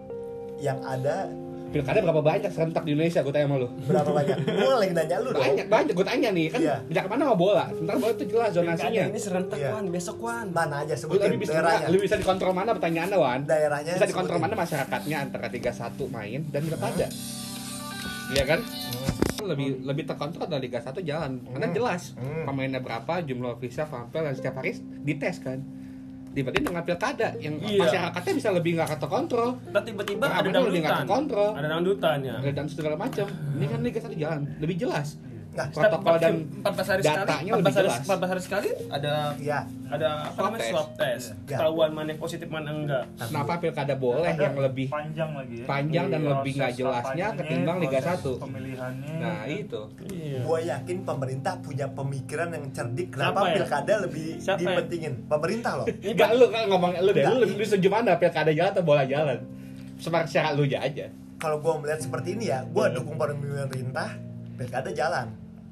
yang ada pilkada berapa banyak serentak di Indonesia gue tanya sama lu Berapa banyak? Gue lagi nanya lu dong. banyak banyak gue tanya nih kan Iya. pindah ke mana sama bola sementara bola itu jelas zonasinya Pilkada ini serentak Iya. wan besok wan Mana aja lu sebutin lebih bisa daerahnya. lebih bisa dikontrol mana pertanyaannya Wan Daerahnya bisa dikontrol sebutin. mana masyarakatnya antara 31 main dan pilkada iya kan lebih lebih terkontrol dari Liga 1 jalan karena Hmm. jelas Hmm. pemainnya berapa jumlah visa vampel dan setiap hari dites kan dibanding dengan pilkada yang Iya. masyarakatnya bisa lebih nggak terkontrol dan tiba-tiba ada Pengamanan lebih nggak dangdutan. terkontrol. ada dangdutan ya. Dan segala macam. Ini kan Liga 1 jalan. Lebih jelas Nah, protokol dan 14 hari sekali datanya 14 lebih hari, jelas 14 hari sekali ada Iya. ada apa Swab namanya test. swab test Ya. ketahuan mana yang positif mana enggak kenapa pilkada boleh Ada yang lebih panjang lagi ya panjang dan Proses lebih nggak jelasnya ketimbang Liga 1. pemilihannya nah itu iya Gue yakin pemerintah punya pemikiran yang cerdik kenapa Siapa ya? pilkada lebih Siapa ya? dipentingin. Pemerintah loh. Enggak lu kan ngomong lu deh, lu lebih setuju mana pilkada jalan atau bola jalan? Semak secara lu aja. Kalau gue melihat seperti ini ya, gue dukung pemerintah pilkada jalan.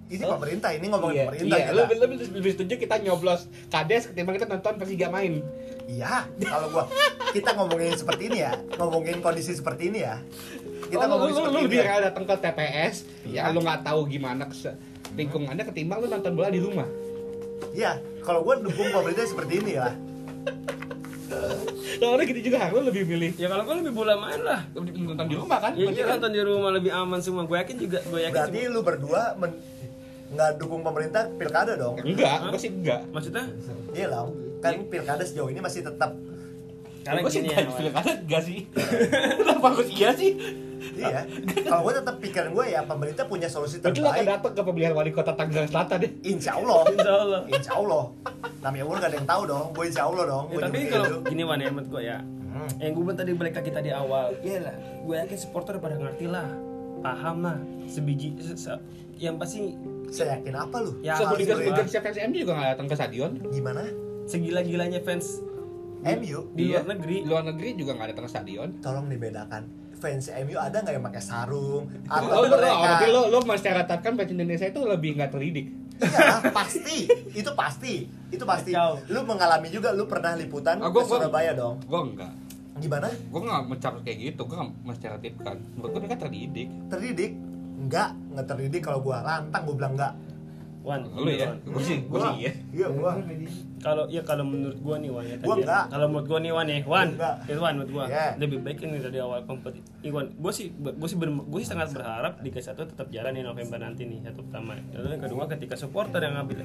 Ini Oh. pemerintah, ini ngomongin iya, pemerintah iya, lu lebih, lebih setuju kita nyoblos kades ketimbang kita nonton Persija main. Iya, kalau gua kita ngomongin seperti ini ya, ngomongin kondisi seperti ini ya. Kita Oh, lu, ngomongin lu, seperti lu ini. lebih Ya. datang ke TPS, Iya. ya lu nggak tahu gimana lingkungannya ketimbang lu nonton bola di rumah. Iya, kalau gua dukung pemerintah seperti ini ya. Soalnya gitu juga lu lebih milih ya kalau gue lebih bola main lah lebih nonton di rumah kan? ya iya nonton di rumah lebih aman semua gue yakin juga gue yakin Berarti lu berdua men- nggak dukung pemerintah pilkada dong? Enggak, gua sih enggak. maksudnya Iya lah, kan pilkada sejauh ini masih tetap karena Gua sih ya pilkada enggak sih. Kenapa harus iya sih? iya. Kalau gua tetap pikiran gua ya pemerintah punya solusi Berarti lu akan terbaik. datang ke pemilihan wali kota Tangerang Selatan deh. Insya Allah. Insya Allah. Insya Allah. Namanya umur gak ada yang tahu dong. Gue insya Allah dong. Ya, tapi kalau gini Wan ya menurut gue ya Hmm. yang gue tadi balik lagi tadi awal iya lah gue yakin supporter pada ngerti lah paham lah sebiji se- se- yang pasti Saya yakin apa lu? Ya, harus liga liga siapa fans MU juga nggak datang ke stadion. Gimana? segila-gilanya fans MU? di Iya. luar negeri Luar negeri juga nggak datang ke stadion. Tolong dibedakan. Fans MU ada nggak yang pakai sarung? Atau lo, lo, mereka? berarti lo, lo menstereotipkan fans Indonesia itu lebih nggak terdidik. Iya, pasti. Itu pasti. Itu pasti. Kacau. Lu mengalami juga. Lu pernah liputan Ah, ke gua- gua- Surabaya dong. Gue enggak. Gimana? Gue nggak mencap kayak gitu. Gue nggak menstereotipkan. Menurut gue mereka terdidik. Terdidik? Enggak, nggak terdidik kalau gua lantang gua bilang enggak. Wan Lo ya? Wan. Gue sih, gue Gua. sih ya. Iya, gua. kalau ya kalau menurut gua nih Wan ya Gua tadi ya. enggak. kalau menurut gua nih Wan nih Wan enggak. itu Wan menurut gua Iya. lebih baik ini dari awal kompetisi Iwan gua sih gua sih gua sih sangat berharap Liga 1 tetap jalan di November nanti nih satu pertama lalu yang kedua ketika supporter yang ngambil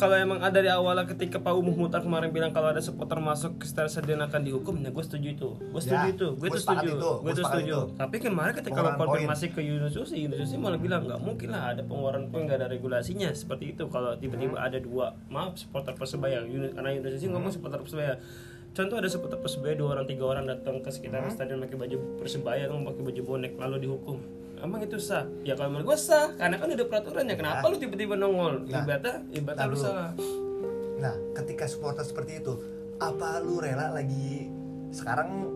kalau emang ada dari awal ketika Pak Umuh Mutar kemarin bilang kalau ada supporter masuk ke stadion akan dihukum, nah gue setuju itu, gue setuju Ya, itu, gue itu setuju, gue itu setuju. Tapi kemarin ketika kalau konfirmasi ke Yunus Nusi, Yunus Nusi malah bilang nggak mungkin lah ada pengeluaran poin nggak ada regulasinya seperti itu. Kalau tiba-tiba Hmm. ada dua, maaf supporter persebaya, Yunus, karena Yunus Nusi ngomong supporter persebaya. Contoh ada supporter persebaya dua orang tiga orang datang ke sekitar Hmm. stadion pakai baju persebaya, atau pakai baju bonek lalu dihukum. Emang itu sah? Ya kalau menurut gue sah, karena kan ada peraturannya. Kenapa Nah. lu tiba-tiba nongol? Nah. Ibaratnya Nah, lu salah. Nah, ketika supporter seperti itu, apa lu rela lagi sekarang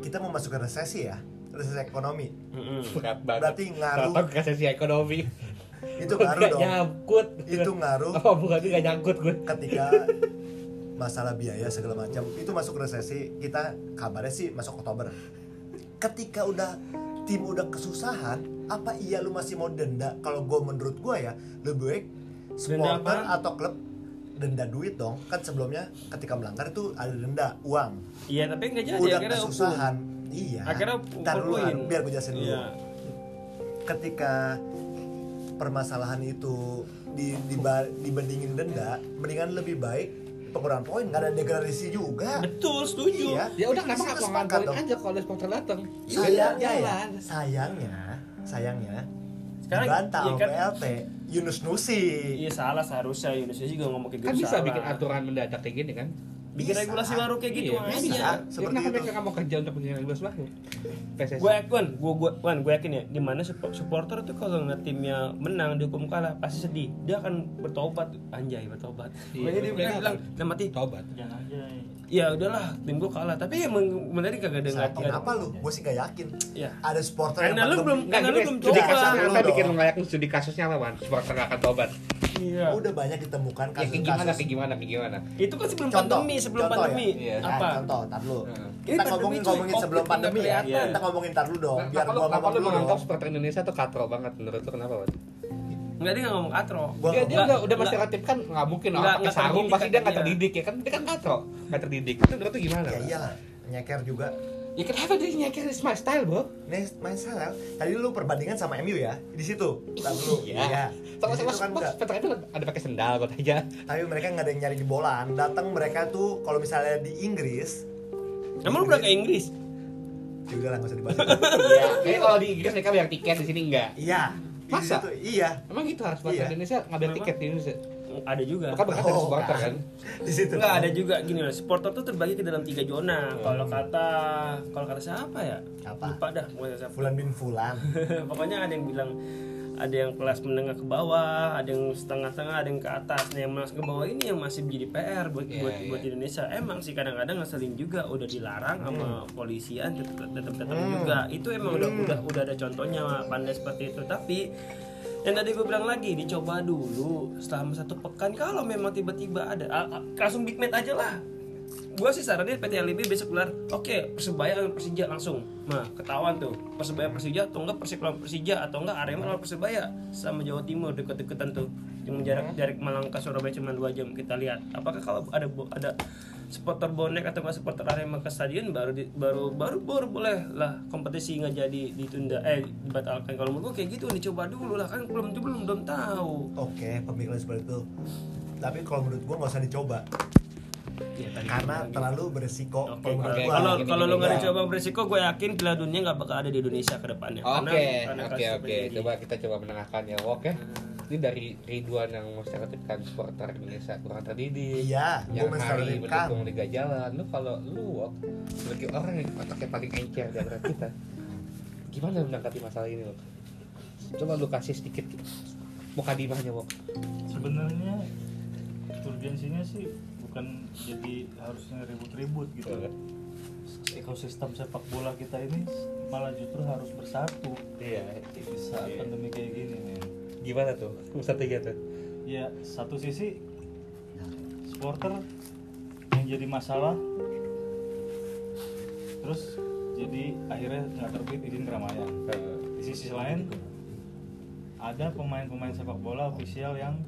kita mau masuk ke resesi ya? Resesi ekonomi. Berat banget. Berarti ngaruh. Ke sesi ekonomi. Itu ngaruh dong. nyangkut. Itu ngaruh Apa bukan itu nggak nyangkut gue. ketika masalah biaya segala macam itu masuk resesi kita kabarnya sih masuk Oktober ketika udah tim udah kesusahan apa iya lu masih mau denda? Kalau gue menurut gue ya lebih baik supporter atau klub denda duit dong. Kan sebelumnya ketika melanggar itu ada denda uang. Iya, tapi nggak jadi. udah akhirnya kesusahan. iya. Akhirnya Ntar dulu biar gue jelasin dulu. Iya. ketika permasalahan itu di, diba- dibandingin denda mendingan lebih baik pengurangan poin nggak ada degradasi juga Betul, setuju. iya Ya udah kenapa nggak pengakuin dong. aja kalau supporter datang? sayangnya ya jalan. sayangnya sayangnya Sekarang, dibantah iya sama kan? PLT Yunus Nusi Iya salah seharusnya Indonesia juga ngomong kayak gitu Kan bisa salah. bikin aturan mendadak kayak gini kan? Bikin Bisa. regulasi baru kayak gitu Iya, bisa. Ya, Seperti kenapa itu. mereka nggak mau kerja untuk bikin regulasi baru? PSSI. Gue yakin, gue gue wan, gue yakin ya, di mana sup- supporter tuh kalau ngeliat timnya menang dihukum kalah pasti sedih. Dia akan bertobat, anjay bertobat. Iya, Makanya dia mereka bilang, akan nah mati. tobat. jangan aja Ya udahlah, tim gue kalah. Tapi emang beneran kagak ada nggak yakin apa lu gue sih gak yakin Ya. ada supporter Karena yang lu belum karena lu belum studi coba. kasusnya Dulu apa dong. bikin lu nggak yakin studi kasusnya apa, Wan? Supporter nggak akan tobat. Iya. udah banyak ditemukan Ya, kayak kasus-kasus gimana kayak gimana kayak gimana Itu kan sebelum Contoh, pandemi, sebelum contoh pandemi. ya. Iya. Nah, Apa? contoh, tar. Heeh. Ini Kita pandemi, ngomongin cuy. ngomongin sebelum pandemi ya. Kita ngomongin tar dulu dong. Nah, Biar lu, gua ngomong lu menganggap supporter Indonesia tuh katro banget menurut lu kenapa, Wat? Enggak dia nggak ngomong katro. Gua dia dia nggak- udah udah nggak- stereotip kan nggak mungkin nggak- orang pakai sarung terdidik pasti dia kan nggak terdidik ya kan dia kan katro nggak terdidik itu lu gimana Ya iyalah, nyeker juga. ya kenapa dia nyeker di smart style bro Nih, main salah. Tadi lu perbandingan sama MU ya di situ. Dulu. Iya. Sama-sama situ kan kan enggak. Petra itu ada pakai sendal kok aja Tapi mereka nggak ada yang nyari di bolaan. Datang mereka tuh kalau misalnya di Inggris, Emang lu udah ke Inggris? udah lah nggak usah dibahas. iya kayaknya kalau di Inggris mereka bayar tiket di sini enggak Iya. Di Masa? iya. emang gitu harus supporter Iya. Indonesia ngambil tiket di Indonesia Ada juga. Bukan berkata Oh, supporter kan. kan Di situ. Enggak ada juga gini loh. Supporter tuh terbagi ke dalam tiga zona. Kalau kata kalau kata siapa ya? Apa? Lupa dah. siapa. Fulan bin Fulan. Pokoknya ada yang bilang ada yang kelas menengah ke bawah, ada yang setengah-setengah, ada yang ke atas. Nah, yang menengah ke bawah ini yang masih menjadi PR buat Iya, buat iya. buat Indonesia. Emang sih kadang-kadang ngeselin juga udah dilarang sama polisian tetap tetap tetap Hmm. juga. Itu emang udah Hmm. udah udah ada contohnya pandai seperti itu. Tapi yang tadi gue bilang lagi dicoba dulu selama satu pekan kalau memang tiba-tiba ada langsung big match aja lah gue sih sarannya PT LIB besok gelar. Oke persebaya lawan persija langsung. Nah ketahuan tuh persebaya persija atau enggak persib lawan persija atau enggak arema lawan persebaya sama jawa timur deket-deketan tuh. Yang jarak jarak Malang ke Surabaya cuma dua jam kita lihat. Apakah kalau ada ada supporter bonek atau enggak supporter arema ke stadion baru di- baru baru baru boleh lah kompetisi nggak jadi ditunda eh dibatalkan. Kalau menurut gue kayak gitu dicoba dulu lah kan belum belum belum tahu. Oke, pemikiran seperti itu. Tapi kalau menurut gua nggak usah dicoba Ya, karena bilang terlalu beresiko. Oke, Kalau gua. kalau lu nggak dicoba berisiko, gue yakin Piala Dunia nggak bakal ada di Indonesia ke depannya. Oke, oke, oke. Coba kita coba menengahkan ya, oke. Ini dari Ridwan yang menstereotipkan supporter Indonesia kurang terdidik. Iya, yang gua hari mendukung Liga Jalan. Lu kalau lu Wok, sebagai orang yang otaknya paling encer di antara kita, gimana menanggapi masalah ini, Wok? Coba lu kasih sedikit mukadimahnya, Wok. sebenarnya urgensinya sih bukan jadi harusnya ribut-ribut gitu ekosistem sepak bola kita ini malah justru harus bersatu Iya. di saat Iya. pandemi kayak gini men Gimana tuh? Tiga tuh. ya satu sisi supporter yang jadi masalah terus jadi akhirnya nggak terbit izin keramaian di sisi lain ada pemain-pemain sepak bola ofisial yang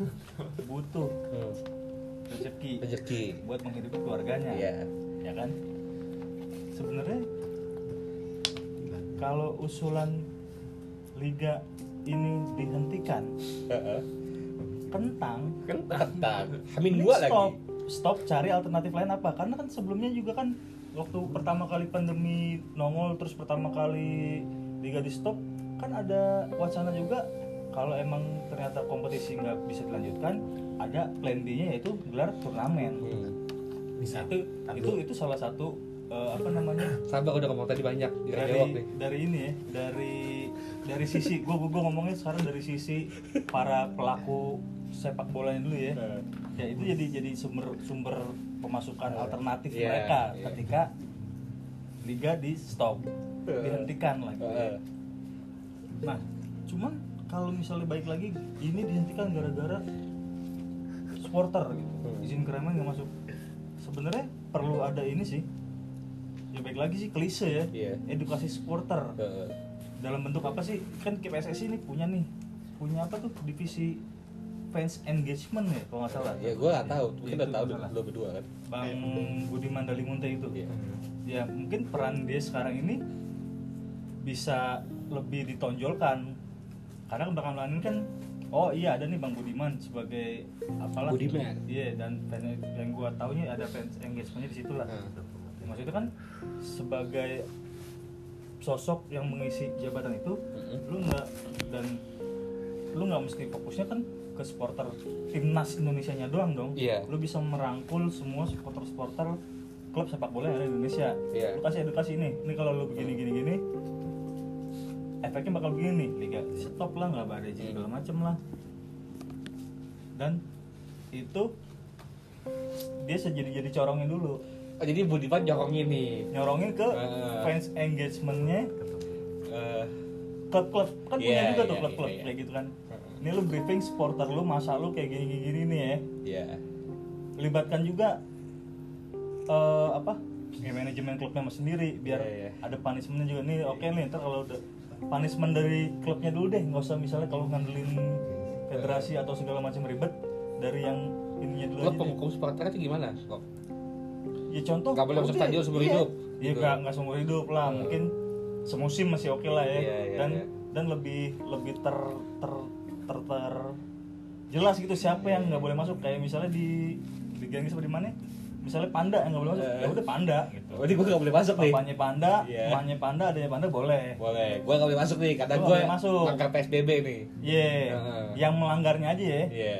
butuh Hmm. Rezeki Rezeki. buat menghidupi keluarganya Iya. ya kan sebenarnya kalau usulan liga ini dihentikan Heeh. kentang tentang Hamin dua stop lagi. stop cari alternatif lain apa karena kan sebelumnya juga kan waktu pertama kali pandemi nongol terus pertama kali liga di stop kan ada wacana juga kalau emang ternyata kompetisi nggak bisa dilanjutkan ada plan B-nya yaitu gelar turnamen Hmm. Bisa. itu itu itu salah satu eh, apa namanya Sabar udah ngomong tadi banyak di dari jawab nih. dari ini ya dari dari sisi gue gue ngomongnya sekarang dari sisi para pelaku sepak bolanya dulu ya ya itu jadi jadi sumber sumber pemasukan alternatif Iya, mereka iya. ketika liga di stop Iya. dihentikan lagi Heeh. nah cuman kalau misalnya baik lagi ini dihentikan gara-gara supporter gitu. Hmm. izin keramaian nggak masuk. Sebenarnya perlu ada ini sih. Ya baik lagi sih klise ya. Iya. edukasi supporter. Heeh. dalam bentuk apa sih? Kan PSSI ini punya nih. Punya apa tuh? Divisi fans engagement ya kalau nggak salah. Ya gue gak tahu, mungkin Ya, udah tahu nggak lo berdua kan. Bang Budiman Dalimunte itu. Iya. ya mungkin peran dia sekarang ini bisa lebih ditonjolkan. Karena belakangan ini kan oh iya ada nih Bang Budiman sebagai apalah Budiman. iya dan fans yang gua taunya ada fans engagementnya di situ lah Hmm. Ya, maksudnya kan sebagai sosok yang mengisi jabatan itu Mm-mm. lu nggak dan lu nggak mesti fokusnya kan ke supporter timnas Indonesia nya doang dong Iya. lu bisa merangkul semua supporter-supporter klub sepak bola yang ada di Indonesia Iya. lu kasih edukasi ini ini kalau lu begini gini gini efeknya bakal begini liga. Stop lah nggak ada izin segala macem lah. Dan itu dia sejadi jadi corongnya dulu. Oh, jadi Budiman jorongin nih. nyorongin ke Ah. fans engagementnya Eh, klub-klub kan punya Iya, juga tuh iya, klub-klub iya, iya. kayak gitu kan. Ini lu briefing supporter lu masa lu kayak gini gini nih ya. Iya. libatkan juga eh, apa ya, manajemen klubnya sendiri biar Iya, iya. ada punishmentnya juga. Nih oke nih ntar kalau udah punishment dari klubnya dulu deh nggak usah misalnya kalau ngandelin federasi atau segala macam ribet dari yang ininya dulu deh. penghukum supporter itu gimana? Kok? ya contoh Nggak boleh masuk stadion seumur iya. hidup, iya gitu. nggak nggak seumur hidup lah Hmm. mungkin semusim masih oke lah ya Iya, iya, dan iya. dan lebih lebih ter ter ter, ter jelas gitu siapa yang nggak boleh masuk kayak misalnya di di apa di mana misalnya panda yang nggak boleh masuk Eh. ya udah panda gitu Oh, ini gue gak boleh masuk nih. bapaknya panda Iya. emaknya panda adanya panda boleh Boleh. Gue gak boleh masuk nih. Kata Lo nggak gue boleh masuk. langgar PSBB nih. Iya, Heeh. yang melanggarnya aja ya. Iya.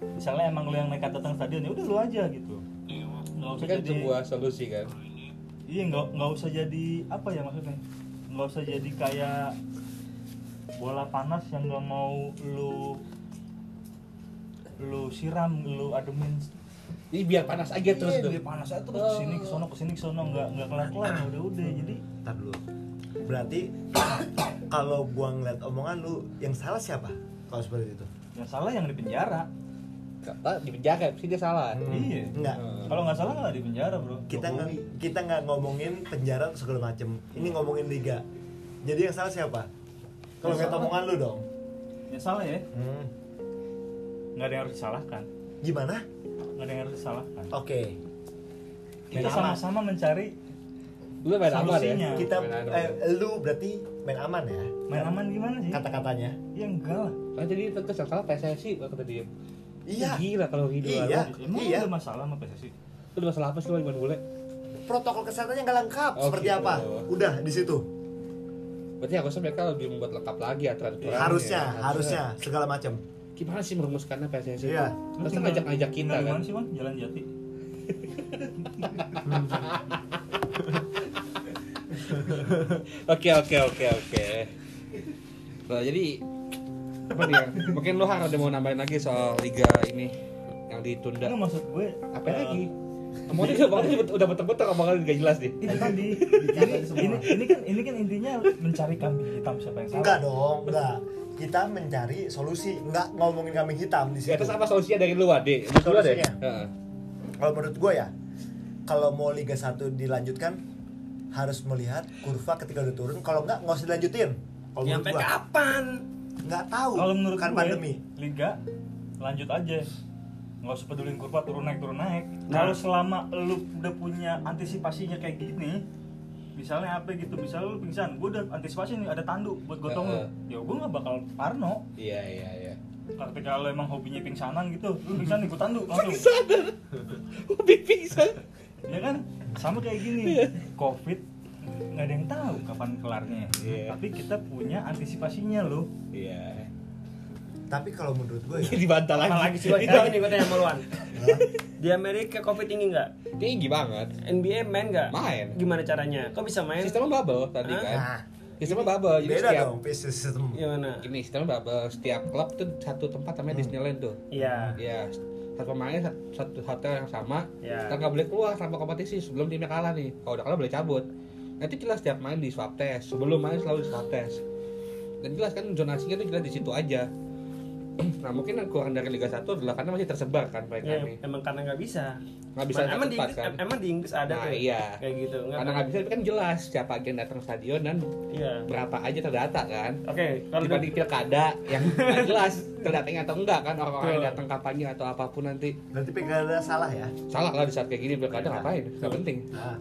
Misalnya emang lu yang nekat datang stadion ya udah lu aja gitu. Nggak usah kan jadi sebuah solusi kan. iya nggak nggak usah jadi apa ya maksudnya nggak usah jadi kayak bola panas yang nggak mau lu lu siram lu ademin Ini biar panas aja terus Iya, tuh. biar panas aja terus ke sini kesono ke sini kesono nggak nggak kelar kelar udah udah jadi Ntar dulu. Berarti kalau gua ngeliat omongan lu yang salah siapa? Kalau seperti itu. yang salah yang di penjara Kata di penjara sih dia salah. Hmm. Iya. Enggak. kalau nggak salah nggak di penjara bro Kita nggak kita nggak ngomongin penjara atau segala macem. Ini ngomongin liga. Jadi yang salah siapa? Kalau ngeliat omongan lu dong. yang salah ya Hmm. nggak ada yang harus disalahkan Gimana? Nggak ada yang harus disalahkan Oke. kita Main aman. sama-sama mencari Lu main aman ya. Solusinya. Kita Main aman. eh, lu berarti main aman ya main aman gimana sih kata-katanya. ya enggak lah Oh, jadi tentu salah PSSI kata dia. Iya. Gila kalau gitu Iya. emang Iya. ada masalah sama PSSI Lu ada masalah apa sih lu gimana boleh? Protokol kesehatannya nggak lengkap. Oh, Seperti apa? Udah di situ. Berarti harusnya mereka lebih membuat lengkap lagi aturan-aturan. Harusnya, ya. harusnya segala macam. Gimana sih merumuskannya PSSI? Iya. Terus kan ngajak-ngajak kita di kan. mana sih bang jalan jati Oke oke oke oke. Nah jadi apa dia? Mungkin lu har ada mau nambahin lagi soal liga ini yang ditunda. Enggak maksud gue Apa eh, lagi? Mau dia udah udah betul-betul omongan gak jelas nih. itu tadi ini, ini ini kan ini kan intinya mencari kambing hitam siapa yang salah Enggak dong, enggak. Kita mencari solusi, enggak ngomongin kambing hitam di Ya situ. terus apa solusinya dari lu Ade? Menurut lu, Ade? Solusinya? Heeh. Kalau menurut gue ya, kalau mau Liga 1 dilanjutkan harus melihat kurva ketika udah turun. Kalau enggak, nggak usah dilanjutin. Kalau Ya, sampai gua, kapan? nggak tahu. kalau menurut kan gue pandemi. liga lanjut aja nggak usah pedulin kurva turun naik turun naik Nah. kalau selama lu udah punya antisipasinya kayak gini misalnya apa gitu misalnya lu pingsan gue udah antisipasi nih ada tanduk buat gotong lu Heeh. ya gue nggak bakal parno Iya iya iya. tapi kalau emang hobinya pingsanan gitu lu pingsan gue tanduk langsung Hobi pingsan. ya kan sama kayak gini covid nggak ada yang tahu kapan kelarnya Iya. tapi kita punya antisipasinya loh Iya. Tapi kalau menurut gue ya, Dibantah lagi. Apalagi sih, nih gue tanya sama lu, Wan. Di Amerika covid tinggi nggak? Tinggi banget. NBA main nggak? Main. Gimana caranya? Kok bisa main? Sistemnya bubble tadi Hah? kan. nah, Sistemnya bubble. Jadi beda setiap dong pace system. Gimana? Ini sistemnya bubble. Setiap klub tuh satu tempat namanya Disneyland tuh. Iya. Ya, satu pemain satu, satu hotel yang sama. Ya. Kita nggak boleh keluar tanpa kompetisi sebelum timnya kalah nih. Kalau udah kalah boleh cabut. Nanti jelas setiap main di swab test. Sebelum main selalu di swab test. Dan jelas kan zonasinya tuh jelas di situ aja. Nah mungkin yang kurang dari Liga 1 adalah karena masih tersebar kan mereka Ya, nih. emang karena nggak bisa. Nggak bisa emang di Inggris, kan. emang di Inggris ada Nah, tuh. iya. Kayak gitu. Nggak Karena nggak bisa tapi kan jelas siapa aja yang datang stadion dan Iya. berapa aja terdata kan. Oke, kalau Dibanding pilkada yang nggak jelas terdatanya atau enggak kan orang-orang yang datang kampanye atau apa pun nanti Berarti pilkada salah ya? salah lah di saat kayak gini pilkada Iya. ngapain nggak penting Nah.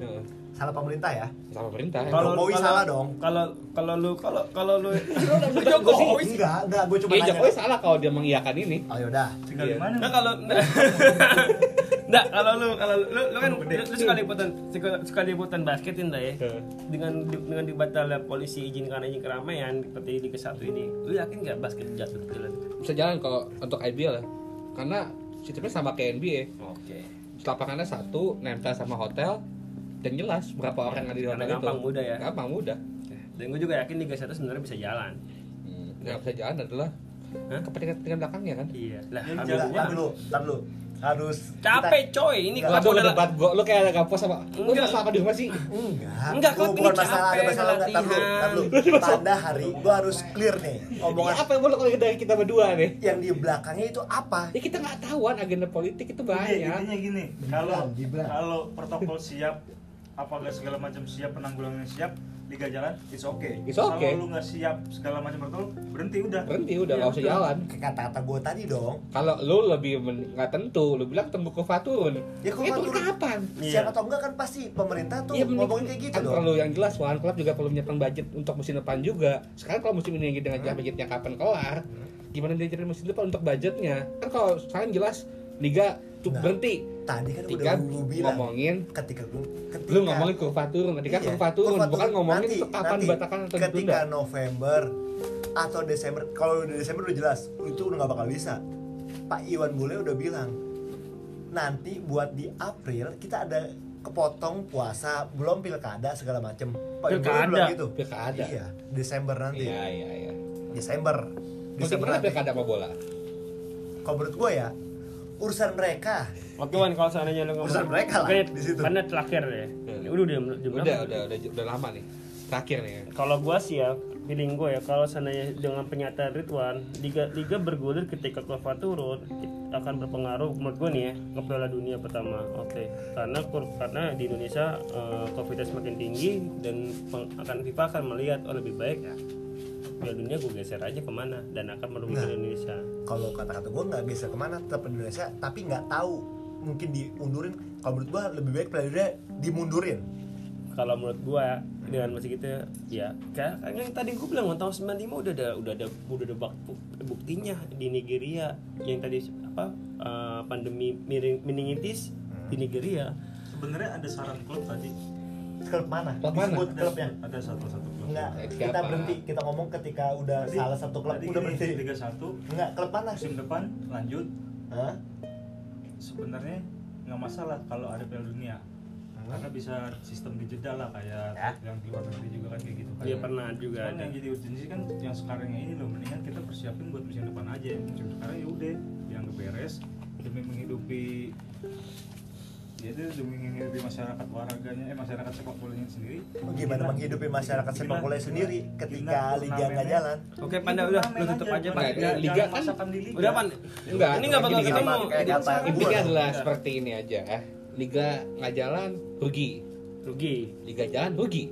Salah pemerintah ya? sama pemerintah kalau Jokowi kalau- salah dong. Kalau kalau lu kalau kalau lu Jokowi enggak, enggak, gue cuma Ya, nanya. Jokowi salah kalau dia mengiyakan ini Oh yaudah. tinggal di mana Nah kalau Nggak, kalau lu kalau lu, lu, lu kan lu, lu suka liputan suka, suka liputan basketin dah ya. Dengan dengan dibatalnya polisi izin karena izin keramaian seperti di ke satu ini. Lu yakin nggak basket jatuh jalan? bisa jalan kalau untuk IBL ya karena sistemnya sama kayak NBA Oke. lapangannya satu nempel sama hotel dan jelas berapa orang yang ada di hotel itu gampang mudah ya. gampang mudah Dan gue juga yakin Liga 1 sebenarnya bisa jalan. hmm. yang bisa jalan adalah Hah? kepentingan kepentingan belakangnya kan Iya. Lah, Enggak, tar dulu, tar dulu. harus capek coy ini Enggak, Waduh, udah debat gua, lu kayak ada kapos sama Lu Enggak. masalah apa di rumah sih? kita, enggak Enggak, Gua klub ini masalah ada capek, masalah enggak dulu. tanda hari gua harus clear nih omongan apa yang boleh kalau dari kita berdua nih? yang di belakangnya itu apa Ya kita nggak tahuan agenda politik itu Iya, banyak. intinya gini kalau Gibran. kalau protokol siap apabila segala macam siap penanggulangan siap liga jalan it's okay It's okay. kalau lu nggak siap segala macam protokol berhenti udah Berhenti udah Iya, nggak usah betul. jalan. Kata-kata gua tadi dong Kalau lu lebih nggak tentu, lu bilang temu ke Fatun. Ya, itu Fatun? kapan? Iya. siap atau enggak kan pasti pemerintah tuh mending- ngomongin kayak gitu kan dong perlu yang jelas, Wan. Klub juga perlu menyiapkan budget untuk musim depan juga. Sekarang kalau musim ini kita ngejar budgetnya kapan kelar, gimana dia cari musim depan untuk budgetnya? Kan kalau sekarang jelas liga tuh Nah, berhenti. Tadi kan Ketika udah gua bilang ngomongin ketika gua ketika lu ngomongin kurva turun, tadi kan Iya, kurva turun, kurva bukan turun. ngomongin Nanti- kapan nanti, dibatakan atau ketika ditunda. November atau Desember kalau udah Desember udah jelas itu udah nggak bakal bisa Pak Iwan Bule udah bilang nanti buat di April kita ada kepotong puasa belum pilkada segala macem Pak Iwan Bule Pilkada? bilang gitu Pilkada. iya Desember nanti Iya, iya, iya. Desember Desember nanti pilkada sama bola? kalau menurut gue ya urusan mereka Oke Wan, kalau seandainya lu ngomong Urusan mereka lah, Oke, di situ. Karena terakhir ya. Udah udah Udah, berapa? udah, udah, udah lama nih. Terakhir nih. Kalau gua sih ya, feeling gue ya kalau seandainya dengan pernyataan Ridwan, liga liga bergulir ketika kurva turun akan berpengaruh menurut gue nih ya ke Piala Dunia pertama. Oke, karena kur- karena di Indonesia eh, COVID semakin tinggi dan peng- akan FIFA akan melihat oh lebih baik ya Piala Dunia gue geser aja ke mana dan akan merugikan Nah. Indonesia. kalau kata-kata gue nggak geser ke mana tetap di Indonesia tapi nggak tahu. Mungkin diundurin kalau menurut gue lebih baik Piala Dunia dimundurin. Kalau menurut gua dengan masih gitu ya kayak yang tadi gua bilang tahun 95 udah ada udah ada udah ada buktinya di Nigeria. Yang tadi apa eh, pandemi miring- meningitis di Nigeria. Sebenarnya ada saran klub tadi klub mana? Klub mana? disebut ada, klubnya ada satu satu klub. Enggak kita berhenti kita ngomong ketika udah Tadi- salah satu klub. udah berhenti. Liga 1 enggak klub mana? Musim depan lanjut. Hah? sebenarnya nggak masalah kalau ada Piala Dunia. Karena bisa sistem dijeda lah kayak Ya. yang di luar negeri juga kan kayak gitu kan. Dia pernah juga Cuman ada. yang jadi urgensi kan yang sekarang ini loh mendingan kita persiapin buat musim depan aja. Musim sekarang ya udah yang beres demi menghidupi ya itu demi menghidupi masyarakat olahraganya eh masyarakat sepak bolanya sendiri. Gimana Gina- menghidupi masyarakat Gina- sepak bola sendiri ketika liga nggak jalan? Oke panda udah lu tutup aja pak. Liga kan- liga. udah pan Enggak, ini nggak bakal ketemu. Intinya adalah seperti ini aja ya. Liga nggak jalan, rugi. rugi. Liga jalan, rugi.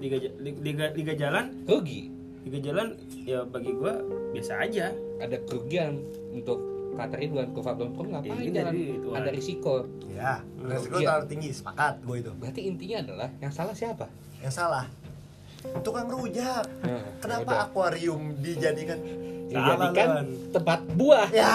liga liga liga jalan? Rugi. liga jalan ya bagi gua biasa aja. Ada kerugian untuk kata Ridwan ke belum turun ngapain Ini jalan? itu, Ada risiko. ya resiko Iya. terlalu tinggi sepakat gue itu Berarti intinya adalah yang salah siapa? yang salah tukang rujak Nah, kenapa yaudah. akuarium dijadikan Dijadikan Lan. tempat buah. ya